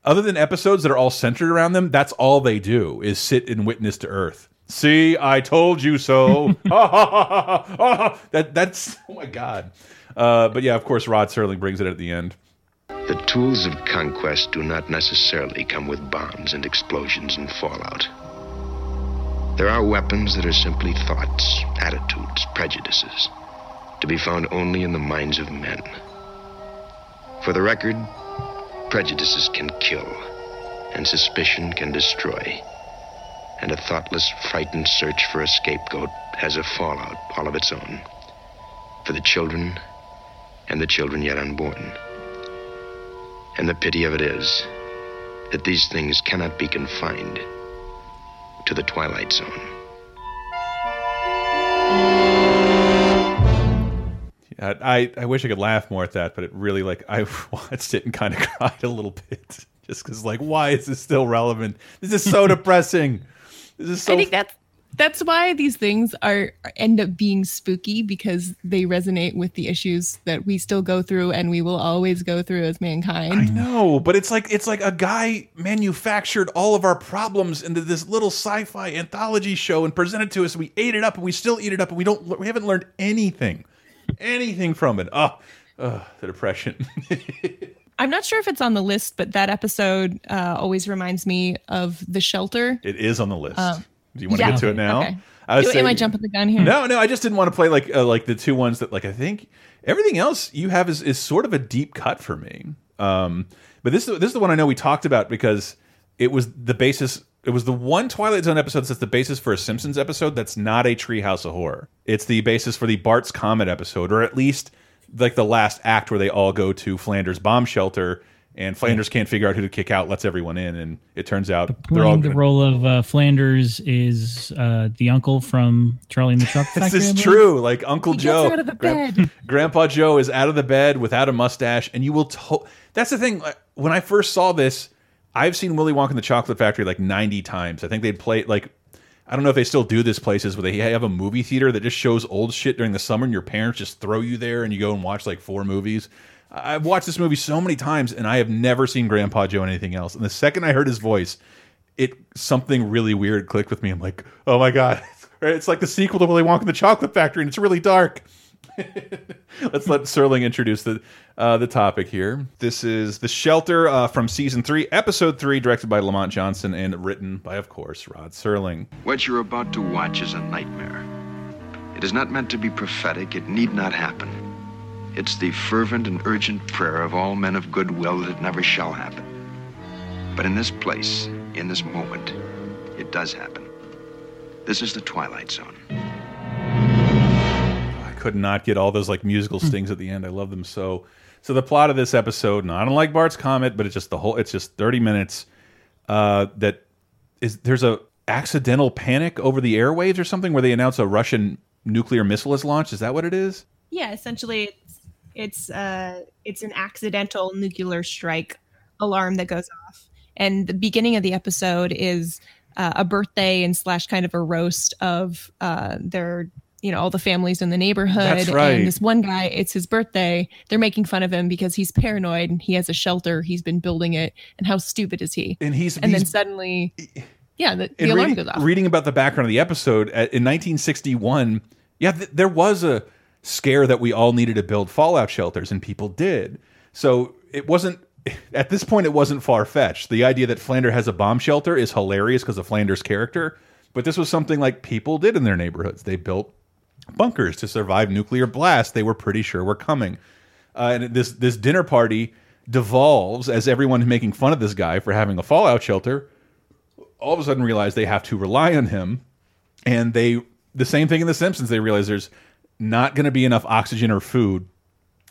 other than episodes that are all centered around them. That's all they do is sit and witness to Earth. See, I told you so. [LAUGHS] [LAUGHS] that that's oh my god. Uh, but yeah, of course, Rod Serling brings it at the end. The tools of conquest do not necessarily come with bombs and explosions and fallout. There are weapons that are simply thoughts, attitudes, prejudices, to be found only in the minds of men. For the record, prejudices can kill, and suspicion can destroy. And a thoughtless, frightened search for a scapegoat has a fallout all of its own. For the children, and the children yet unborn. And the pity of it is that these things cannot be confined to the Twilight Zone. I I wish I could laugh more at that, but it really like I [LAUGHS] watched it and kind of [LAUGHS] cried a little bit, [LAUGHS] just because like why is this still relevant? This is so depressing. This is so. I think that's that's why these things are end up being spooky because they resonate with the issues that we still go through and we will always go through as mankind. I know, but it's like it's like a guy manufactured all of our problems into this little sci-fi anthology show and presented to us. And We ate it up, and we still eat it up, and we don't. We haven't learned anything, anything from it. Oh, oh the depression. [LAUGHS] I'm not sure if it's on the list, but that episode uh, always reminds me of The Shelter. it is on the list. Uh, Do you want to yeah. get to it now? Okay. I was Do- am saying- I jumping the gun here? No, no, I just didn't want to play like uh, like the two ones that like I think everything else you have is is sort of a deep cut for me. Um, but this this is the one I know we talked about because it was the basis. It was the one Twilight Zone episode that's the basis for a Simpsons episode that's not a Treehouse of Horror. It's the basis for the Bart's Comet episode, or at least like the last act where they all go to Flanders bomb shelter. And Flanders can't figure out who to kick out, lets everyone in, and it turns out they're all the gonna- role of uh, Flanders is uh, the uncle from Charlie and the Truck [LAUGHS] Factory. This is true. Like Uncle He Joe, out of the Gran- bed. [LAUGHS] Grandpa Joe is out of the bed without a mustache, and you will. To That's the thing. When I first saw this, I've seen Willy Wonka and the Chocolate Factory like ninety times. I think they'd play like. I don't know if they still do this places where they have a movie theater that just shows old shit during the summer, and your parents just throw you there, and you go and watch like four movies. I've watched this movie so many times, and I have never seen Grandpa Joe in anything else. And the second I heard his voice, it something really weird clicked with me. I'm like, oh my god, [LAUGHS] it's like the sequel to Willy Wonka and the Chocolate Factory, and it's really dark. Let's let Serling introduce the uh, the topic here. This is the Shelter uh, from season three, episode three, directed by Lamont Johnson and written by, of course, Rod Serling. What you're about to watch is a nightmare. It is not meant to be prophetic. It need not happen. It's the fervent and urgent prayer of all men of goodwill that it never shall happen. But in this place, in this moment, it does happen. This is the Twilight Zone. I could not get all those like musical stings at the end. I love them so. So the plot of this episode, not unlike Bart's Comet, but it's just the whole. It's just thirty minutes. Uh, that is there's a accidental panic over the airwaves or something where they announce a Russian nuclear missile is launched. Is that what it is? Yeah, essentially, it's it's uh it's an accidental nuclear strike alarm that goes off, and the beginning of the episode is uh, a birthday and slash kind of a roast of uh their you know all the families in the neighborhood. That's right. And this one guy, it's his birthday. They're making fun of him because he's paranoid and he has a shelter. He's been building it, and how stupid is he? And he's and then suddenly, yeah, the, the alarm reading, goes off. reading about the background of the episode in 1961, yeah, th there was a scare that we all needed to build fallout shelters, and people did. So it wasn't at this point. It wasn't far fetched. The idea that Flanders has a bomb shelter is hilarious because of Flanders' character. But this was something like people did in their neighborhoods. They built bunkers to survive nuclear blasts. They were pretty sure were coming. Uh, and this this dinner party devolves as everyone making fun of this guy for having a fallout shelter all of a sudden realize they have to rely on him and they the same thing in the simpsons they realize there's not going to be enough oxygen or food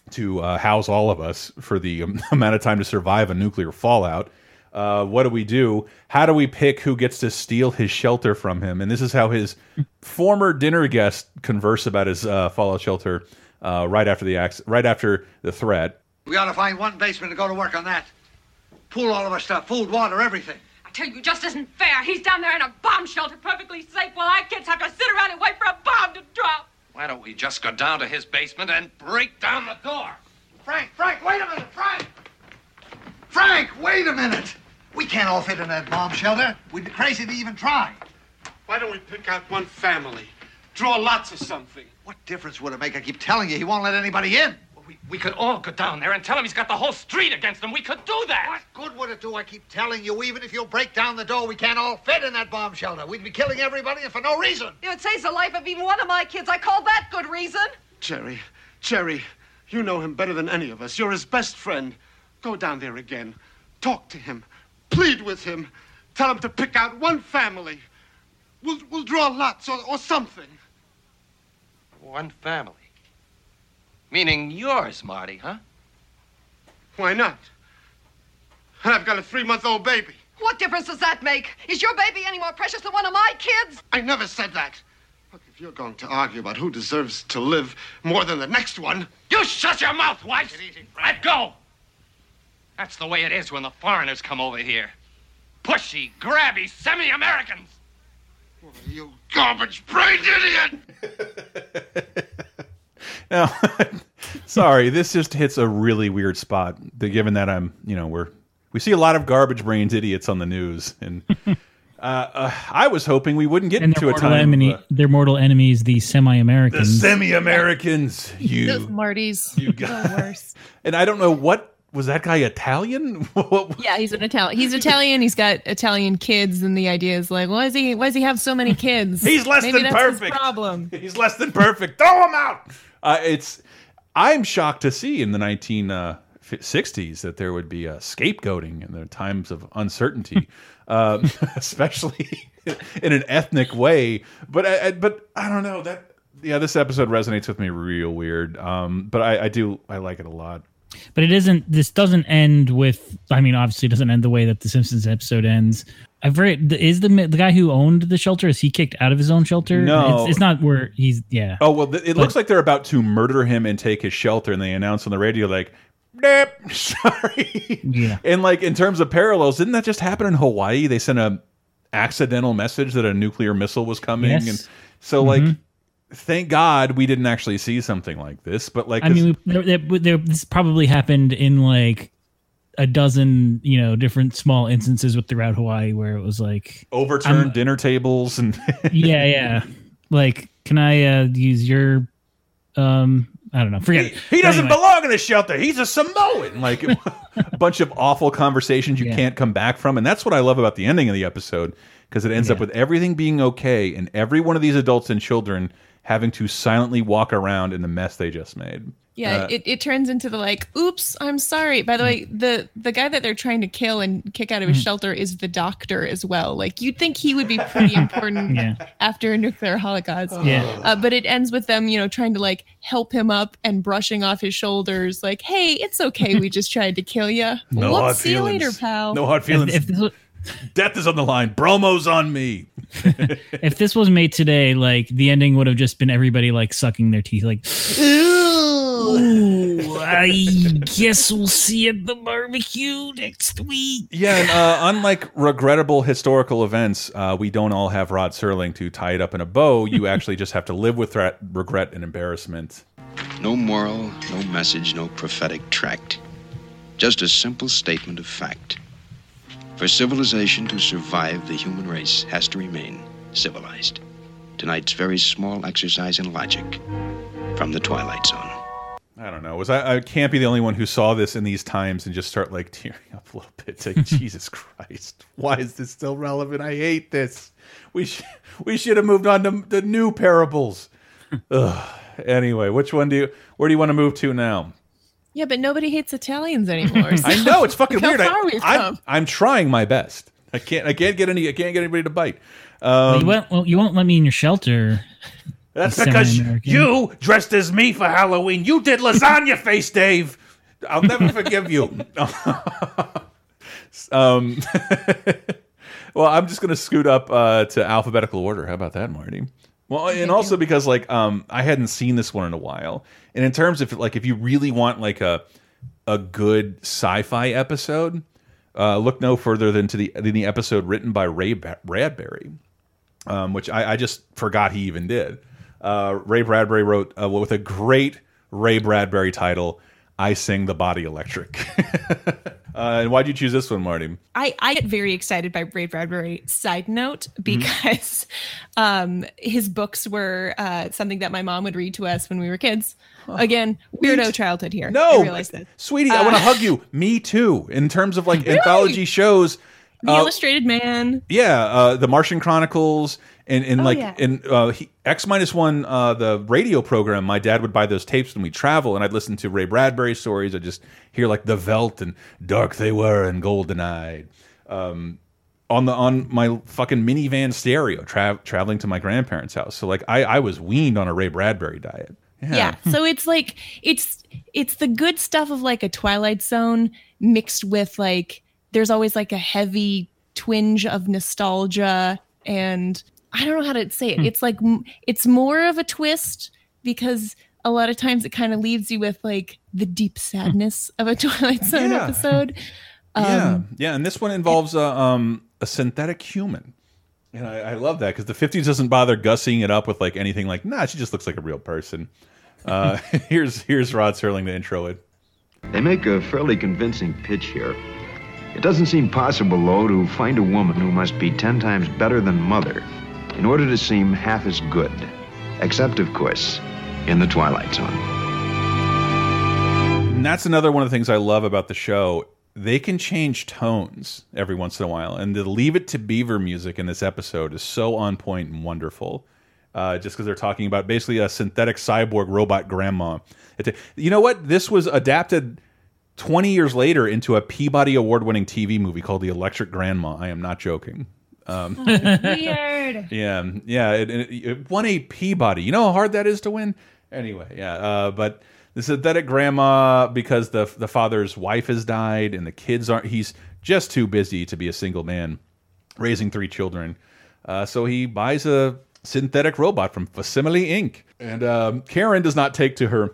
to uh, house all of us for the um, [LAUGHS] amount of time to survive a nuclear fallout uh, what do we do how do we pick who gets to steal his shelter from him and this is how his [LAUGHS] former dinner guest converse about his uh, fallout shelter uh, right after the acc- right after the threat We ought to find one basement to go to work on that. Pool all of our stuff, food, water, everything. I tell you, it just isn't fair. He's down there in a bomb shelter, perfectly safe, while our kids have to sit around and wait for a bomb to drop. Why don't we just go down to his basement and break down the door? Frank, Frank, wait a minute, Frank! Frank, wait a minute! We can't all fit in that bomb shelter. We'd be crazy to even try. Why don't we pick out one family? Draw lots of something. What difference would it make? I keep telling you, he won't let anybody in. We, we could all go down there and tell him he's got the whole street against him. We could do that. What good would it do? I keep telling you, even if you break down the door, we can't all fit in that bomb shelter. We'd be killing everybody and for no reason. It saves the life of even one of my kids. I call that good reason. Jerry, Jerry, you know him better than any of us. You're his best friend. Go down there again. Talk to him. Plead with him. Tell him to pick out one family. We'll, we'll draw lots or, or something. One family. Meaning yours, Marty, huh? Why not? And I've got a three-month-old baby. What difference does that make? Is your baby any more precious than one of my kids? I never said that. Look, if you're going to argue about who deserves to live more than the next one, You shut your mouth, wife! Let go! That's the way it is when the foreigners come over here. Pushy, grabby, semi-Americans! you garbage brained idiot! [LAUGHS] Now, [LAUGHS] sorry, this just hits a really weird spot. Given that I'm, you know, we're we see a lot of garbage brains idiots on the news, and [LAUGHS] uh, uh, I was hoping we wouldn't get And into a time. enemy, uh, their mortal enemies, the the semi-Americans. The semi-Americans, Those you, Martys. you the got, worst. and I don't know what was that guy Italian? [LAUGHS] What- Yeah, he's an Italian. He's Italian. He's got Italian kids, and the idea is like, why does he? Why does he have so many kids? [LAUGHS] He's less Maybe than perfect. problem. [LAUGHS] He's less than perfect. Throw him out. Uh, it's. I'm shocked to see in the 1960s that there would be a scapegoating in the times of uncertainty, um, especially in an ethnic way. But I, I- but I don't know that. Yeah, this episode resonates with me real weird. Um, but I, I do I like it a lot. But it isn't. This doesn't end with. I mean, obviously, it doesn't end the way that the Simpsons episode ends. I've read. Is the the guy who owned the shelter? Is he kicked out of his own shelter? No. it's, it's not where he's. Yeah. Oh well, th it But- looks like they're about to murder him and take his shelter, and they announce on the radio like, "Nope, [LAUGHS] sorry." Yeah. And like in terms of parallels, didn't that just happen in Hawaii? They sent a accidental message that a nuclear missile was coming, Yes. and so like, Mhm. Thank God we didn't actually see something like this. But like, I mean, we, there, there, there, this probably happened in like a dozen, you know, different small instances with throughout Hawaii where it was like overturned I'm- dinner tables and [LAUGHS] yeah, yeah. Like, can I uh, use your? Um, I don't know. Forget it. He doesn't anyway. belong in a shelter. He's a Samoan. Like [LAUGHS] a bunch of awful conversations you can't come back from. And that's what I love about the ending of the episode because it ends up with everything being okay and every one of these adults and children having to silently walk around in the mess they just made. Yeah, Uh, it, it turns into the like, oops, I'm sorry. By the way, the the guy that they're trying to kill and kick out of his Mm. shelter is the doctor as well. Like you'd think he would be pretty important [LAUGHS] Yeah. after a nuclear holocaust. Yeah. Uh, but it ends with them, you know, trying to like help him up and brushing off his shoulders, like, hey, it's okay, we just tried to kill you. No hard see you feelings. later, pal. No hard feelings. If, if, this was, Death is on the line. Bromo's on me. [LAUGHS] if this was made today, like the ending would have just been everybody like sucking their teeth, like. Ooh, I guess we'll see at the barbecue next week. Yeah, and uh, unlike regrettable historical events, uh, we don't all have Rod Serling to tie it up in a bow. You [LAUGHS] actually just have to live with that regret and embarrassment. No moral, no message, no prophetic tract. Just a simple statement of fact. For civilization to survive, the human race has to remain civilized. Tonight's very small exercise in logic from the Twilight Zone. I don't know. Was I, I can't be the only one who saw this in these times and just start like [LAUGHS] tearing up a little bit. Like [LAUGHS] Jesus Christ, why is this still relevant? I hate this. We sh we should have moved on to the new parables. [LAUGHS] Ugh. Anyway, which one do you? Where do you want to move to now? Yeah, but nobody hates Italians [LAUGHS] anymore. so I know it's fucking look [LAUGHS] how weird. I, we've I'm. I'm trying my best. I can't. I can't get any. I can't get anybody to bite. Well, Um, you won't. Well, you won't let me in your shelter. [LAUGHS] That's you because you dressed as me for Halloween. You did lasagna face, Dave. I'll never forgive you. um, well, I'm just gonna scoot up uh, to alphabetical order. How about that, Marty? Well, and also because like um, I hadn't seen this one in a while, and in terms of like if you really want like a a good sci-fi episode, uh, look no further than to the than the episode written by Ray Bradbury um, which I, I just forgot he even did. Uh, Ray Bradbury wrote uh, with a great Ray Bradbury title, "I Sing the Body Electric." [LAUGHS] uh, and why'd you choose this one, Marty? I, I get very excited by Ray Bradbury. Side note, because um, his books were uh, something that my mom would read to us when we were kids. [LAUGHS] Again, weirdo childhood here. No, I sweetie, I Uh, want to hug you. Me too. In terms of like [LAUGHS] anthology shows, The uh, Illustrated Man. Yeah, uh, the Martian Chronicles, and and Oh, like yeah. in uh, he, X minus one, uh, the radio program. My dad would buy those tapes when we travel, and I'd listen to Ray Bradbury stories. I'd just hear like the Veldt and Dark They Were and Golden Eyed. Um, on the on my fucking minivan stereo, tra traveling to my grandparents' house. So like I I was weaned on a Ray Bradbury diet. Yeah. So it's like it's it's the good stuff of like a Twilight Zone mixed with like there's always like a heavy twinge of nostalgia and I don't know how to say Hmm. it. It's like it's more of a twist because a lot of times it kind of leaves you with like the deep sadness of a [LAUGHS] Twilight Zone Yeah. episode. yeah, Um, yeah, and this one involves a um a synthetic human, and I, I love that because the '50s doesn't bother gussying it up with like anything like, nah, she just looks like a real person. Uh, [LAUGHS] here's here's Rod Serling to intro it. They make a fairly convincing pitch here. It doesn't seem possible, though, to find a woman who must be ten times better than Mother in order to seem half as good. Except, of course, in the Twilight Zone. And that's another one of the things I love about the show. They can change tones every once in a while, and the leave it to Beaver music in this episode is so on point and wonderful. Uh, just because they're talking about basically a synthetic cyborg robot grandma. It, you know what? This was adapted 20 years later into a Peabody Award winning TV movie called The Electric Grandma. I am not joking. Um, [LAUGHS] Weird. yeah, yeah. It, it, it won a Peabody. You know how hard that is to win. Anyway, yeah. Uh, but the synthetic grandma, because the the father's wife has died and the kids aren't. He's just too busy to be a single man, raising three children. Uh, so he buys a synthetic robot from Facsimile Inc. And um, Karen does not take to her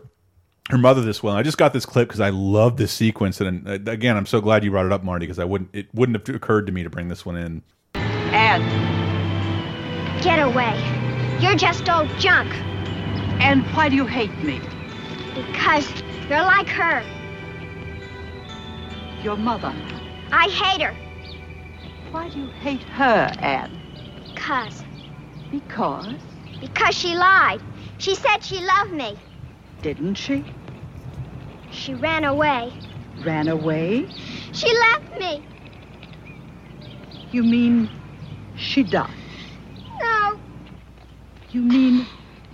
her mother this well. And I just got this clip because I love this sequence, and uh, again, I'm so glad you brought it up, Marty, because I wouldn't it wouldn't have occurred to me to bring this one in. Ed, Get away. You're just old junk. and why do you hate me? Because you're like her. Your mother. I hate her. Why do you hate her, Anne? Cause. Because? Because she lied. She said she loved me. Didn't she? She ran away. Ran away? She left me. You mean she died? No. You mean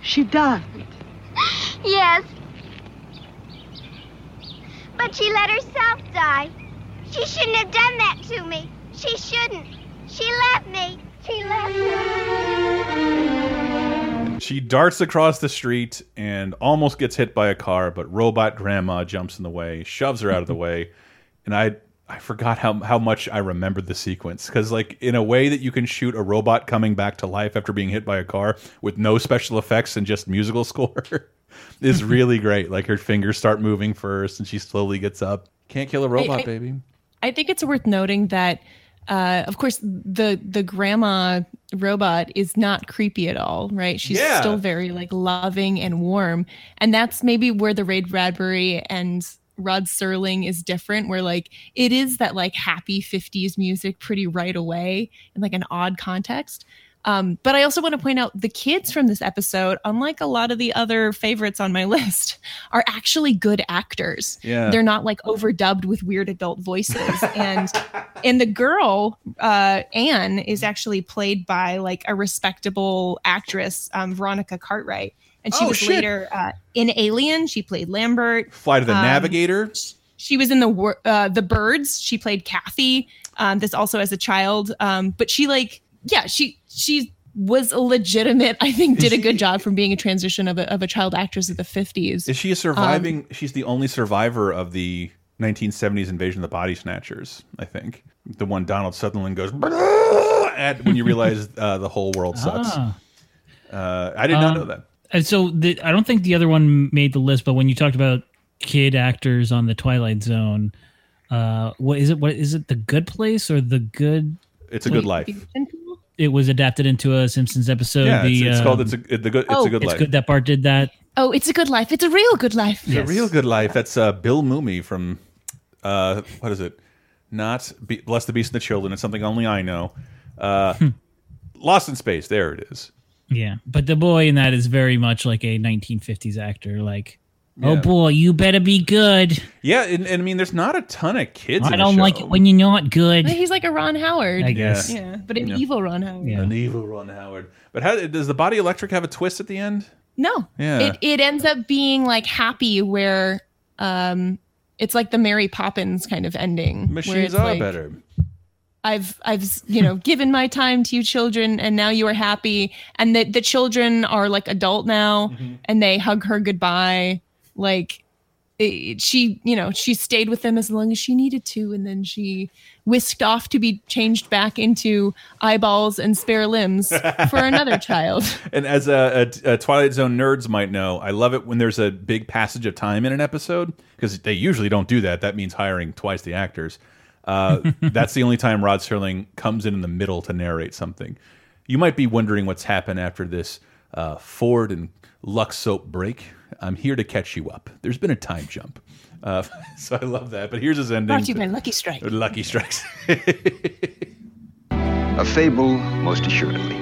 she died? Yes. But she let herself die. She shouldn't have done that to me. She shouldn't. She left me. She left. She darts across the street and almost gets hit by a car, but robot grandma jumps in the way, shoves her out of the way, and I I forgot how how much I remembered the sequence because like in a way that you can shoot a robot coming back to life after being hit by a car with no special effects and just musical [LAUGHS] score is really great. Like her fingers start moving first, and she slowly gets up. Can't kill a robot, I- baby. I think it's worth noting that, uh, of course, the the grandma robot is not creepy at all, right? She's Yeah. still very like loving and warm, and that's maybe where the Ray Bradbury and Rod Serling is different. Where like it is that like happy '50s music pretty right away in like an odd context. Um, but I also want to point out the kids from this episode, unlike a lot of the other favorites on my [LAUGHS] list, are actually good actors. Yeah. They're not like overdubbed with weird adult voices. and [LAUGHS] and the girl, uh, Anne, is actually played by like a respectable actress, um, Veronica Cartwright. And she Oh, was shit. later uh, in Alien. She played Lambert. Flight of the Um, Navigator. She was in the uh, the Birds. She played Kathy. Um, this also as a child. Um, but she like yeah she she was a legitimate. I think did a good job from being a transition of a of a child actress of the fifties. Is she a surviving? she's the only survivor of the 1970s invasion of the Body Snatchers. I think the one Donald Sutherland goes at when you realize [LAUGHS] uh, the whole world sucks. Ah. Uh, I did not Um, know that. And so the, I don't think the other one made the list, but when you talked about kid actors on the Twilight Zone, uh, what is it? What is it? The Good Place or the Good? It's a Good Life. It was adapted into a Simpsons episode. Yeah, it's, the, it's called um, it's a the good it's Oh. a good it's life. good that Bart did that. Oh, it's a good life. It's a real good life. It's a real good life. That's uh, Bill Mumy from uh, what is it? Not Be Bless the Beast and the Children. It's something only I know. Uh, Lost in Space. There it is. Yeah, but the boy in that is very much like a 1950s actor. Like, oh boy, you better be good. Yeah, and, and I mean, there's not a ton of kids. I in don't like show. it when you're not good. He's like a Ron Howard. I guess. Yeah, but an Yeah. evil Ron Howard. An evil Ron Howard. But how does the Body Electric have a twist at the end? No. Yeah. It it ends up being like happy where um it's like the Mary Poppins kind of ending. where Machines it's are like, better. I've I've you know given my time to you children and now you are happy and the the children are like adult now Mm-hmm. and they hug her goodbye like it- she, you know, she stayed with them as long as she needed to, and then she whisked off to be changed back into eyeballs and spare limbs [LAUGHS] for another child. And as a, a, a Twilight Zone nerds might know, I love it when there's a big passage of time in an episode because they usually don't do that. That means hiring twice the actors. Uh, [LAUGHS] that's the only time Rod Serling comes in in the middle to narrate something. You might be wondering what's happened after this uh, Ford and Lux soap break. I'm here to catch you up. There's been a time jump. Uh, [LAUGHS] so I love that. But here's his ending. Brought to you by Lucky Strike. Lucky Strikes. [LAUGHS] A fable, most assuredly.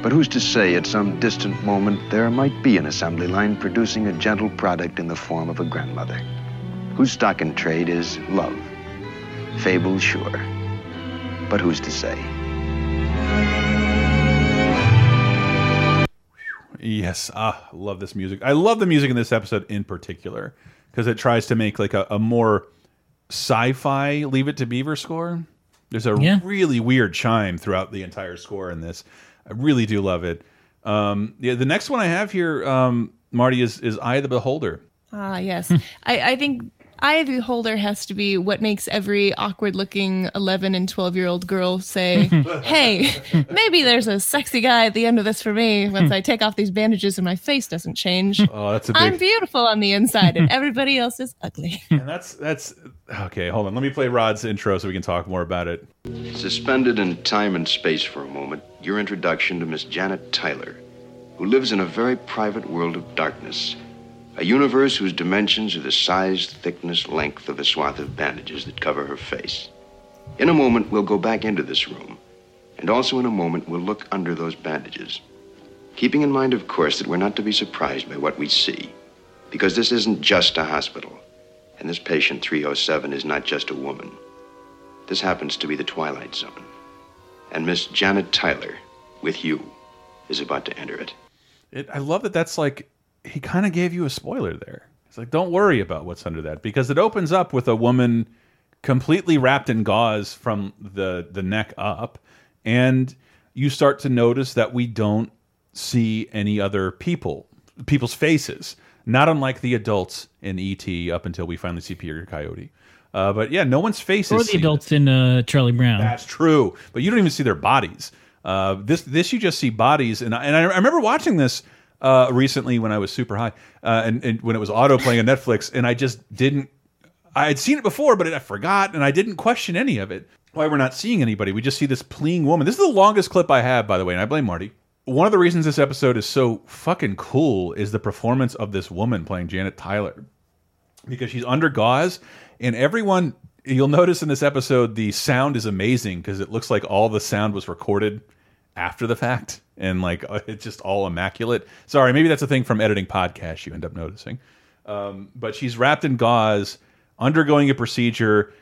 But who's to say at some distant moment there might be an assembly line producing a gentle product in the form of a grandmother, whose stock in trade is love. Fable, sure. But who's to say? Yes, ah, love this music. I love the music in this episode in particular because it tries to make like a, a more sci-fi Leave It to Beaver score. There's a Yeah. really weird chime throughout the entire score in this. I really do love it. Um, yeah, the next one I have here, um, Marty, is is Eye of the Beholder. Ah, yes. I, I think Eye of the Beholder has to be what makes every awkward looking 11 and 12 year old girl say, [LAUGHS] hey, maybe there's a sexy guy at the end of this for me once I take off these bandages and my face doesn't change. [LAUGHS] Oh, that's a I'm beautiful on the inside and everybody else is ugly. [LAUGHS] and that's that's okay. Hold on, let me play Rod's intro so we can talk more about it. Suspended in time and space for a moment, your introduction to Miss Janet Tyler, who lives in a very private world of darkness. A universe whose dimensions are the size, thickness, length of a swath of bandages that cover her face. In a moment, we'll go back into this room. And also in a moment, we'll look under those bandages. Keeping in mind, of course, that we're not to be surprised by what we see. Because this isn't just a hospital. And this patient 307 is not just a woman. This happens to be the Twilight Zone. And Miss Janet Tyler, with you, is about to enter it. It, I love that. That's like he kind of gave you a spoiler there. It's like don't worry about what's under that because it opens up with a woman completely wrapped in gauze from the the neck up, and you start to notice that we don't see any other people, people's faces. Not unlike the adults in ET up until we finally see Peter Coyote. Uh, but yeah, no one's faces. Or the adults in uh, Charlie Brown. That's true, but you don't even see their bodies. Uh, this this you just see bodies, and I, and I remember watching this uh, recently when I was super high, uh, and, and when it was auto playing on Netflix, and I just didn't. I had seen it before, but I forgot, and I didn't question any of it. Why we're not seeing anybody? We just see this pleading woman. This is the longest clip I have, by the way, and I blame Marty. One of the reasons this episode is so fucking cool is the performance of this woman playing Janet Tyler because she's under gauze and everyone you'll notice in this episode the sound is amazing because it looks like all the sound was recorded after the fact and like [LAUGHS] it's just all immaculate. Sorry maybe that's a thing from editing podcasts you end up noticing. Um, but she's wrapped in gauze undergoing a procedure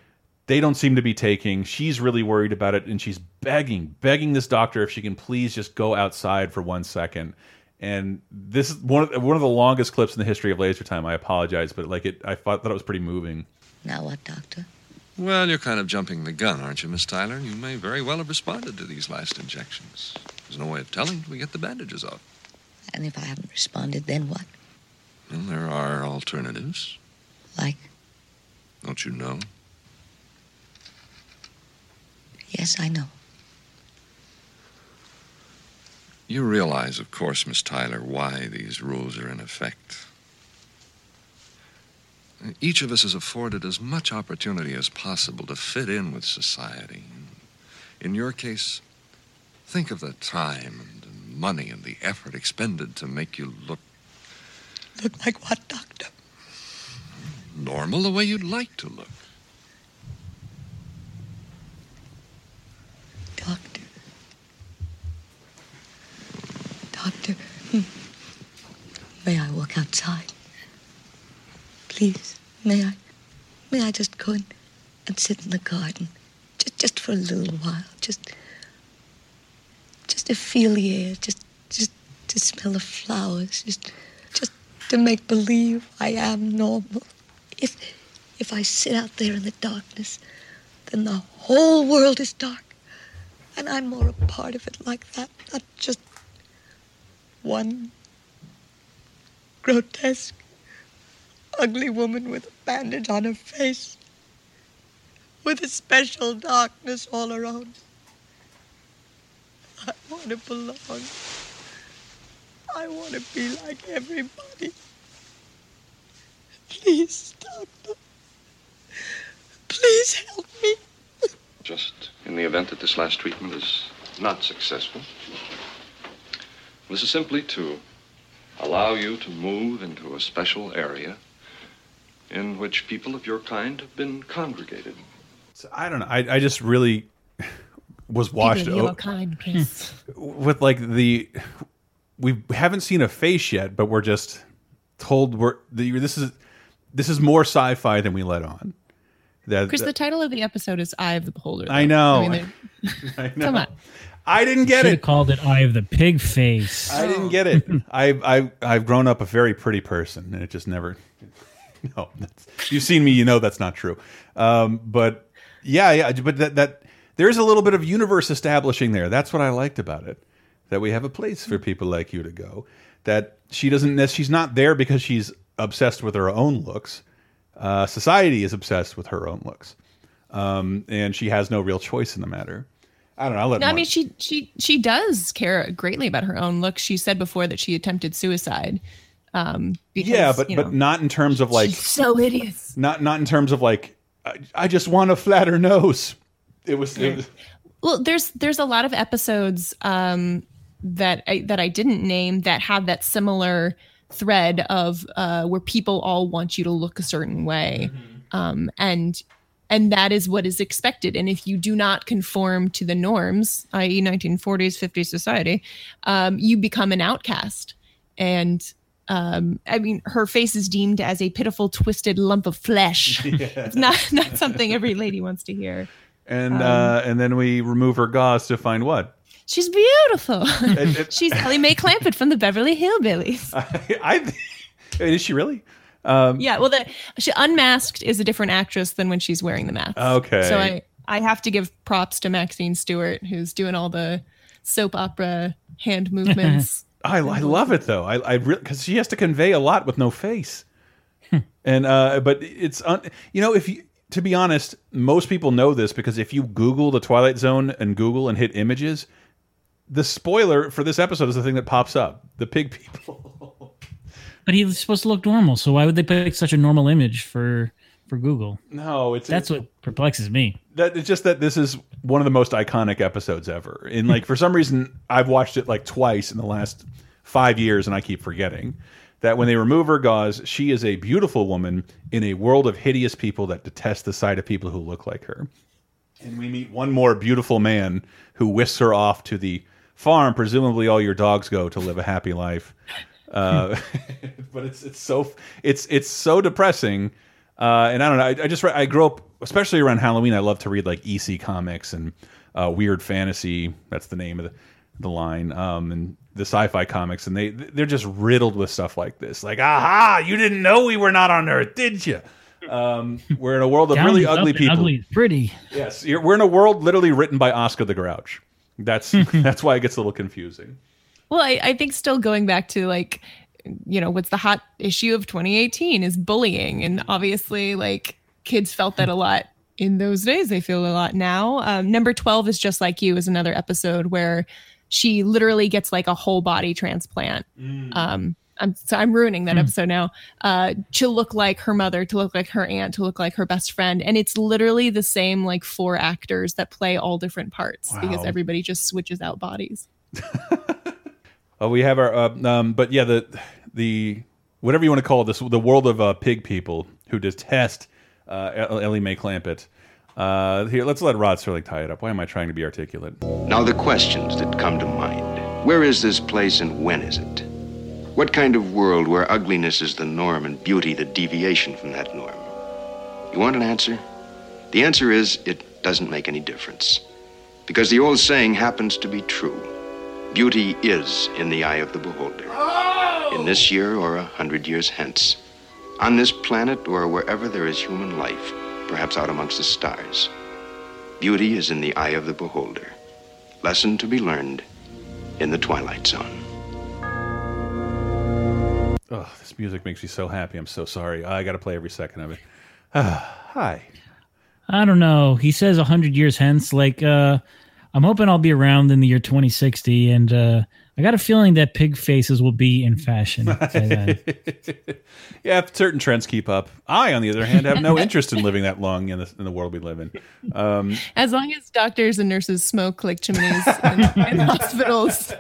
they don't seem to be taking. She's really worried about it and she's begging begging this doctor if she can please just go outside for one second. And this is one of one of the longest clips in the history of laser time. I apologize but like it i thought that it was pretty moving. Now what, Doctor? Well, you're kind of jumping the gun, aren't you, Miss Tyler? You may very well have responded to these last injections. There's no way of telling till we get the bandages off. And if I haven't responded, then what? Well, there are alternatives. Like? Don't you know? Yes, I know. You realize, of course, Miss Tyler, why these rules are in effect. Each of us is afforded as much opportunity as possible to fit in with society. In your case, think of the time and the money and the effort expended to make you look Look like what, Doctor? normal the way you'd like to look. Doctor. Doctor. hmm. May I walk outside? Please, may I? May I just go and, and sit in the garden? Just, just for a little while. Just, just to feel the air. Just, just to smell the flowers. Just, just to make believe I am normal. If, if I sit out there in the darkness, then the whole world is dark. And I'm more a part of it like that, not just one grotesque, ugly woman with a bandage on her face, with a special darkness all around. I want to belong. I want to be like everybody. Please, doctor. Please help me. Just in the event that this last treatment is not successful, this is simply to allow you to move into a special area in which people of your kind have been congregated. So I don't know. I, I just really [LAUGHS] was washed People of your kind, [LAUGHS] please. with like the we haven't seen a face yet, but we're just told we're the, this is this is more sci-fi than we let on. That, Chris, the title of the episode is "Eye of the Beholder." I know. I mean, [LAUGHS] I they- come on. I didn't get Should've it. Called it "Eye of the Pig Face." I didn't get it. I've I've I've grown up a very pretty person, and it just never. [LAUGHS] No, that's, you've seen me. You know that's not true. Um, but yeah, yeah. But that that there's a little bit of universe establishing there. That's what I liked about it. That we have a place for people like you to go. That she doesn't. She's not there because she's obsessed with her own looks. Uh, society is obsessed with her own looks, um, and she has no real choice in the matter. I don't know. I'll let No, I mean she she she does care greatly about her own look. She said before that she attempted suicide. Um, because, yeah, but you but not in terms of like so hideous. not not in terms of like I, I just want a flatter nose. It was, it was Well, there's there's a lot of episodes um, that I, that I didn't name that have that similar thread of uh, where people all want you to look a certain way, um, and and that is what is expected. And if you do not conform to the norms, i.e., 1940s 50s society, um, you become an outcast. And um, I mean, her face is deemed as a pitiful, twisted lump of flesh. [LAUGHS] It's not [LAUGHS] not something every lady wants to hear. and Um, uh, and then we remove her gauze to find what She's beautiful. [LAUGHS] She's Ellie Mae Clampett from the Beverly Hillbillies. I is she really? Um, yeah, well, the she unmasked is a different actress than when she's wearing the mask. Okay. So I I have to give props to Maxine Stuart, who's doing all the soap opera hand movements. I, I love it though. I I because she has to convey a lot with no face, and uh, but it's un, you know if you to be honest, most people know this because if you Google the Twilight Zone and Google and hit images, the spoiler for this episode is the thing that pops up: the pig people. [LAUGHS] But he's supposed to look normal, so why would they pick such a normal image for for Google? No, it's that's what perplexes me. That it's just that this is one of the most iconic episodes ever. And like for some reason, I've watched it like twice in the last five years, and I keep forgetting that when they remove her gauze, she is a beautiful woman in a world of hideous people that detest the sight of people who look like her. And we meet one more beautiful man who whisks her off to the farm. Presumably, all your dogs go to live a happy life. Uh, [LAUGHS] but it's it's so it's it's so depressing. Uh, and I don't know. I, I just I grew up, especially around Halloween. I love to read like EC comics and uh, weird fantasy. That's the name of the the line. Um, and the sci-fi comics, and they they're just riddled with stuff like this. Like, aha, you didn't know we were not on Earth, did you? Um, we're in a world of Down really ugly people. Ugly pretty. Yes, you're, we're in a world literally written by Oscar the Grouch. That's [LAUGHS] that's why it gets a little confusing. Well, I, I think still going back to like, you know, what's the hot issue of 2018 is bullying. And obviously, like, kids felt that a lot in those days. They feel a lot now. Um, number 12 is Just Like You, is another episode where she literally gets like a whole body transplant. Um, I'm so I'm ruining that Mm. episode now. Uh, to look like her mother, to look like her aunt, to look like her best friend, and it's literally the same like four actors that play all different parts because everybody just switches out bodies. [LAUGHS] Uh, we have our, uh, um, but yeah, the the whatever you want to call this, the world of uh, pig people who detest uh, El- Ellie Mae Clampett. Uh, here, let's let Rod Serling tie it up. Why am I trying to be articulate? Now, the questions that come to mind where is this place and when is it? What kind of world where ugliness is the norm and beauty the deviation from that norm? You want an answer? The answer is it doesn't make any difference. Because the old saying happens to be true beauty is in the eye of the beholder. In this year or a hundred years hence. On this planet or wherever there is human life, perhaps out amongst the stars. Beauty is in the eye of the beholder. Lesson to be learned in the Twilight Zone. Oh, this music makes me so happy. I'm so sorry. I got to play every second of it. [SIGHS] Hi. I don't know. He says a hundred years hence. Like, uh, I'm hoping I'll be around in the year 2060, and uh, I got a feeling that pig faces will be in fashion. [LAUGHS] Yeah, if certain trends keep up. I, on the other hand, have no [LAUGHS] interest in living that long in the, in the world we live in. Um, As long as doctors and nurses smoke like chimneys in, in [LAUGHS] hospitals,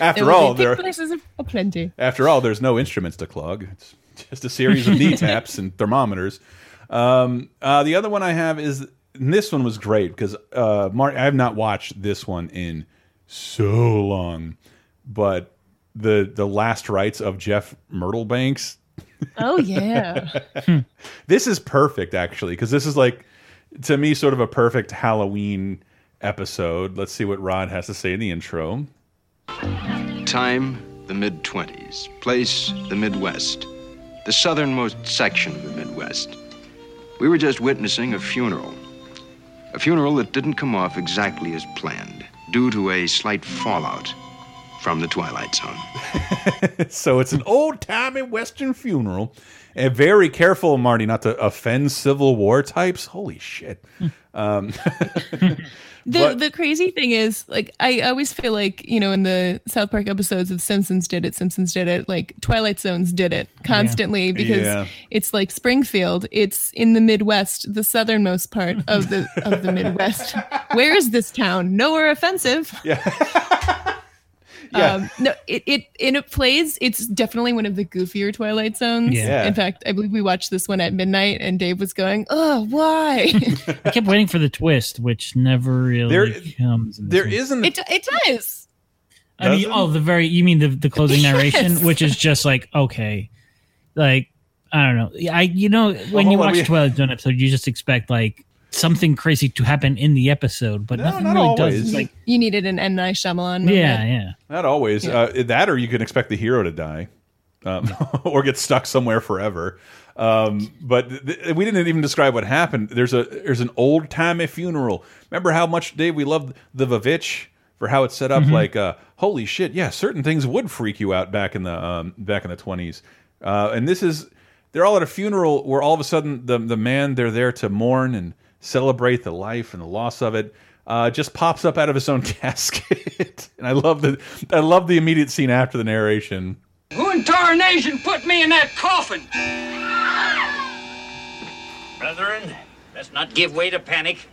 after all, there big places of plenty. after all, there's no instruments to clog. It's just a series of knee taps and thermometers. Um, uh, the other one I have is and this one was great because uh, Mark, I have not watched this one in so long, but the the last rites of Jeff Myrtlebanks. Oh yeah. [LAUGHS] this is perfect actually because this is like to me sort of a perfect Halloween episode. Let's see what Rod has to say in the intro. Time, the mid 20s. Place, the Midwest. The southernmost section of the Midwest. We were just witnessing a funeral. A funeral that didn't come off exactly as planned, due to a slight fallout from the Twilight Zone. [LAUGHS] so it's an old timey Western funeral. And very careful, Marty, not to offend Civil War types. Holy shit. [LAUGHS] um, [LAUGHS] The but- the crazy thing is, like, I always feel like you know, in the South Park episodes of Simpsons did it, Simpsons did it, like Twilight Zones did it constantly because Yeah. it's like Springfield. It's in the Midwest, the southernmost part of the of the [LAUGHS] Midwest. Where is this town? Nowhere offensive. Yeah. [LAUGHS] Um, no, it, it and it plays. It's definitely one of the goofier Twilight Zones. Yeah. In fact, I believe we watched this one at midnight, and Dave was going, "Oh, why?" [LAUGHS] I kept waiting for the twist, which never really There- comes. in this there one. isn't. it it does. I mean, Doesn't? oh, the very you mean the the closing [LAUGHS] Yes. narration, which is just like okay, like I don't know. I you know when you watch we- a Twilight Zone episode, you just expect like something crazy to happen in the episode, but No, nothing not really always. does. It's like You needed an M Night Shyamalan. Moment. yeah, yeah. Not always. Uh, that or you can expect the hero to die um, [LAUGHS] or get stuck somewhere forever. Um, but th th- we didn't even describe what happened. There's a there's an old timey funeral. Remember how much Dave we loved the Vavitch for how it's set up? Like, uh, holy shit, yeah, certain things would freak you out back in the um, back in the twenties. Uh, and this is they're all at a funeral where all of a sudden the the man they're there to mourn and celebrate the life and the loss of it uh, just pops up out of his own [LAUGHS] casket. and I love the I love the immediate scene after the narration. Who in tarnation put me in that coffin? Brethren, let's not give way to panic.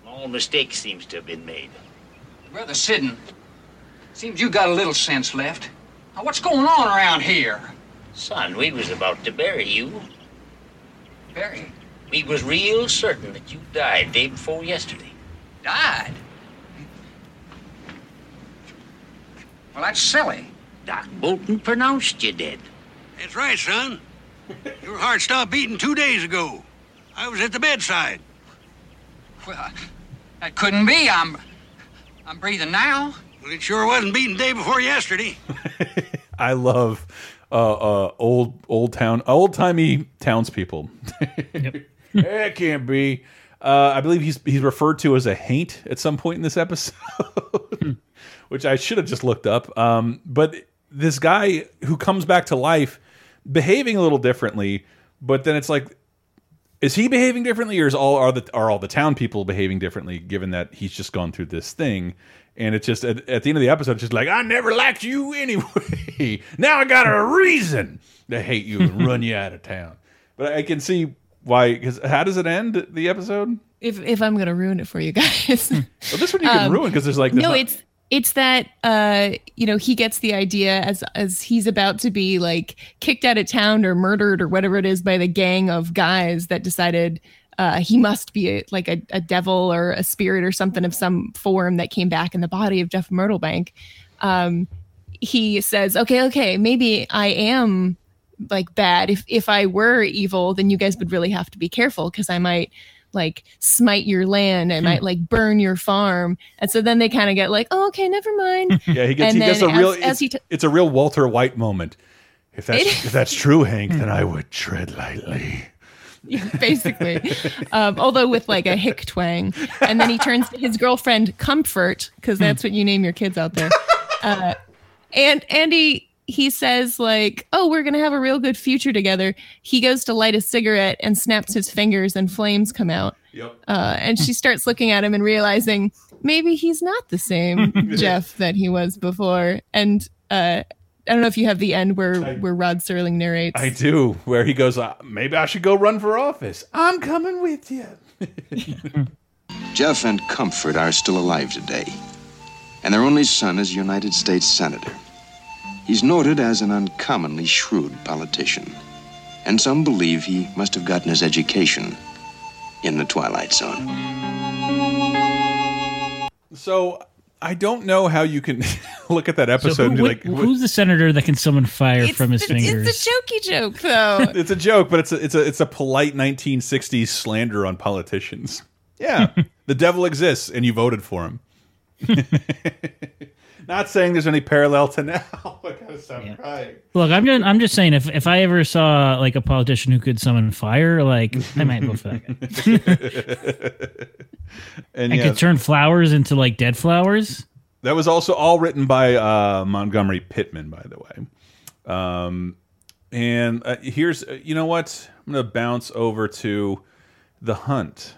Small mistake seems to have been made. Brother Sidden, seems you got a little sense left. Now, what's going on around here? Son, we was about to bury you. Barry, We was real certain that you died day before yesterday. died? Well, that's silly. Doc Bolton pronounced you dead. That's right, son. Your heart stopped beating two days ago. I was at the bedside. Well, that couldn't be. I'm, I'm breathing now. Well, it sure wasn't beating day before yesterday. [LAUGHS] I love uh, uh, old old town old timey townspeople. It can't be. Uh, I believe he's he's referred to as a haint at some point in this episode, [LAUGHS] which I should have just looked up. Um, but this guy who comes back to life, behaving a little differently, but then it's like, is he behaving differently, or is all are the are all the town people behaving differently? Given that he's just gone through this thing, and it's just at, at the end of the episode, it's just like I never liked you anyway. [LAUGHS] now I got a reason to hate you and run you out of town. But I can see why. Because how does it end? The episode. If if I'm gonna ruin it for you guys, [LAUGHS] Well, this one you can Um, ruin because there's like there's no, not- it's it's that uh you know he gets the idea as as he's about to be like kicked out of town or murdered or whatever it is by the gang of guys that decided uh he must be a, like a, a devil or a spirit or something of some form that came back in the body of Jeff Myrtlebank. Um, he says, "Okay, okay, maybe I am." Like bad if if i were evil then you guys would really have to be careful because i might like smite your land i might like burn your farm and so then they kind of get like oh okay never mind [LAUGHS] yeah. He gets And he gets a then real. as- it's, as he t- it's a real Walter White moment. If that's It- [LAUGHS] if that's true, Hank, then I would tread lightly. [LAUGHS] basically um, although with like a hick twang and then he turns to his girlfriend comfort because that's what you name your kids out there uh, and and he he says like, "Oh, we're gonna have a real good future together." He goes to light a cigarette and snaps his fingers, and flames come out. Yep. Uh, and she starts looking at him and realizing maybe he's not the same [LAUGHS] Jeff that he was before. And uh, I don't know if you have the end where where Rod Serling narrates. I do, where he goes, uh, maybe I should go run for office. I'm coming with you. [LAUGHS] Jeff and Comfort are still alive today, and their only son is United States Senator. He's noted as an uncommonly shrewd politician, and some believe he must have gotten his education in the Twilight Zone. So I don't know how you can [LAUGHS] look at that episode So and be like, what- who's the senator that can summon fire from his fingers? It's a jokey joke, though. [LAUGHS] it's a joke, but it's a it's a it's a polite 1960s slander on politicians. [LAUGHS] Yeah, the devil exists, and you voted for him. Not saying there's any parallel to now. [LAUGHS] I gotta stop crying. Look, I'm just, I'm just saying if, if I ever saw like a politician who could summon fire, like I might vote for that guy. [LAUGHS] And and yeah, could turn flowers into like dead flowers. that was also all written by uh, Montgomery Pittman, by the way. Um, and uh, here's, uh, you know what? I'm gonna bounce over to the Hunt.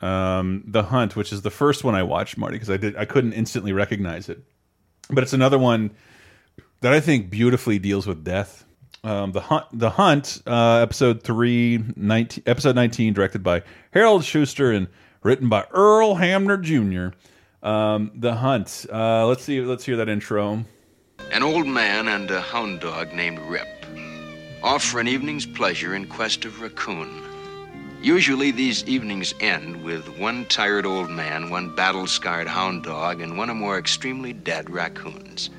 Um, the Hunt, which is the first one I watched, Marty, because I did I couldn't instantly recognize it, but it's another one that I think beautifully deals with death. Um, the Hunt, the Hunt, uh, episode three, 19, episode nineteen, directed by Harold Schuster and written by Earl Hamner Jr. Um, the Hunt. Uh, let's see. Let's hear that intro. An old man and a hound dog named Rip off for an evening's pleasure in quest of raccoon. Usually, these evenings end with one tired old man, one battle scarred hound dog, and one or more extremely dead raccoons.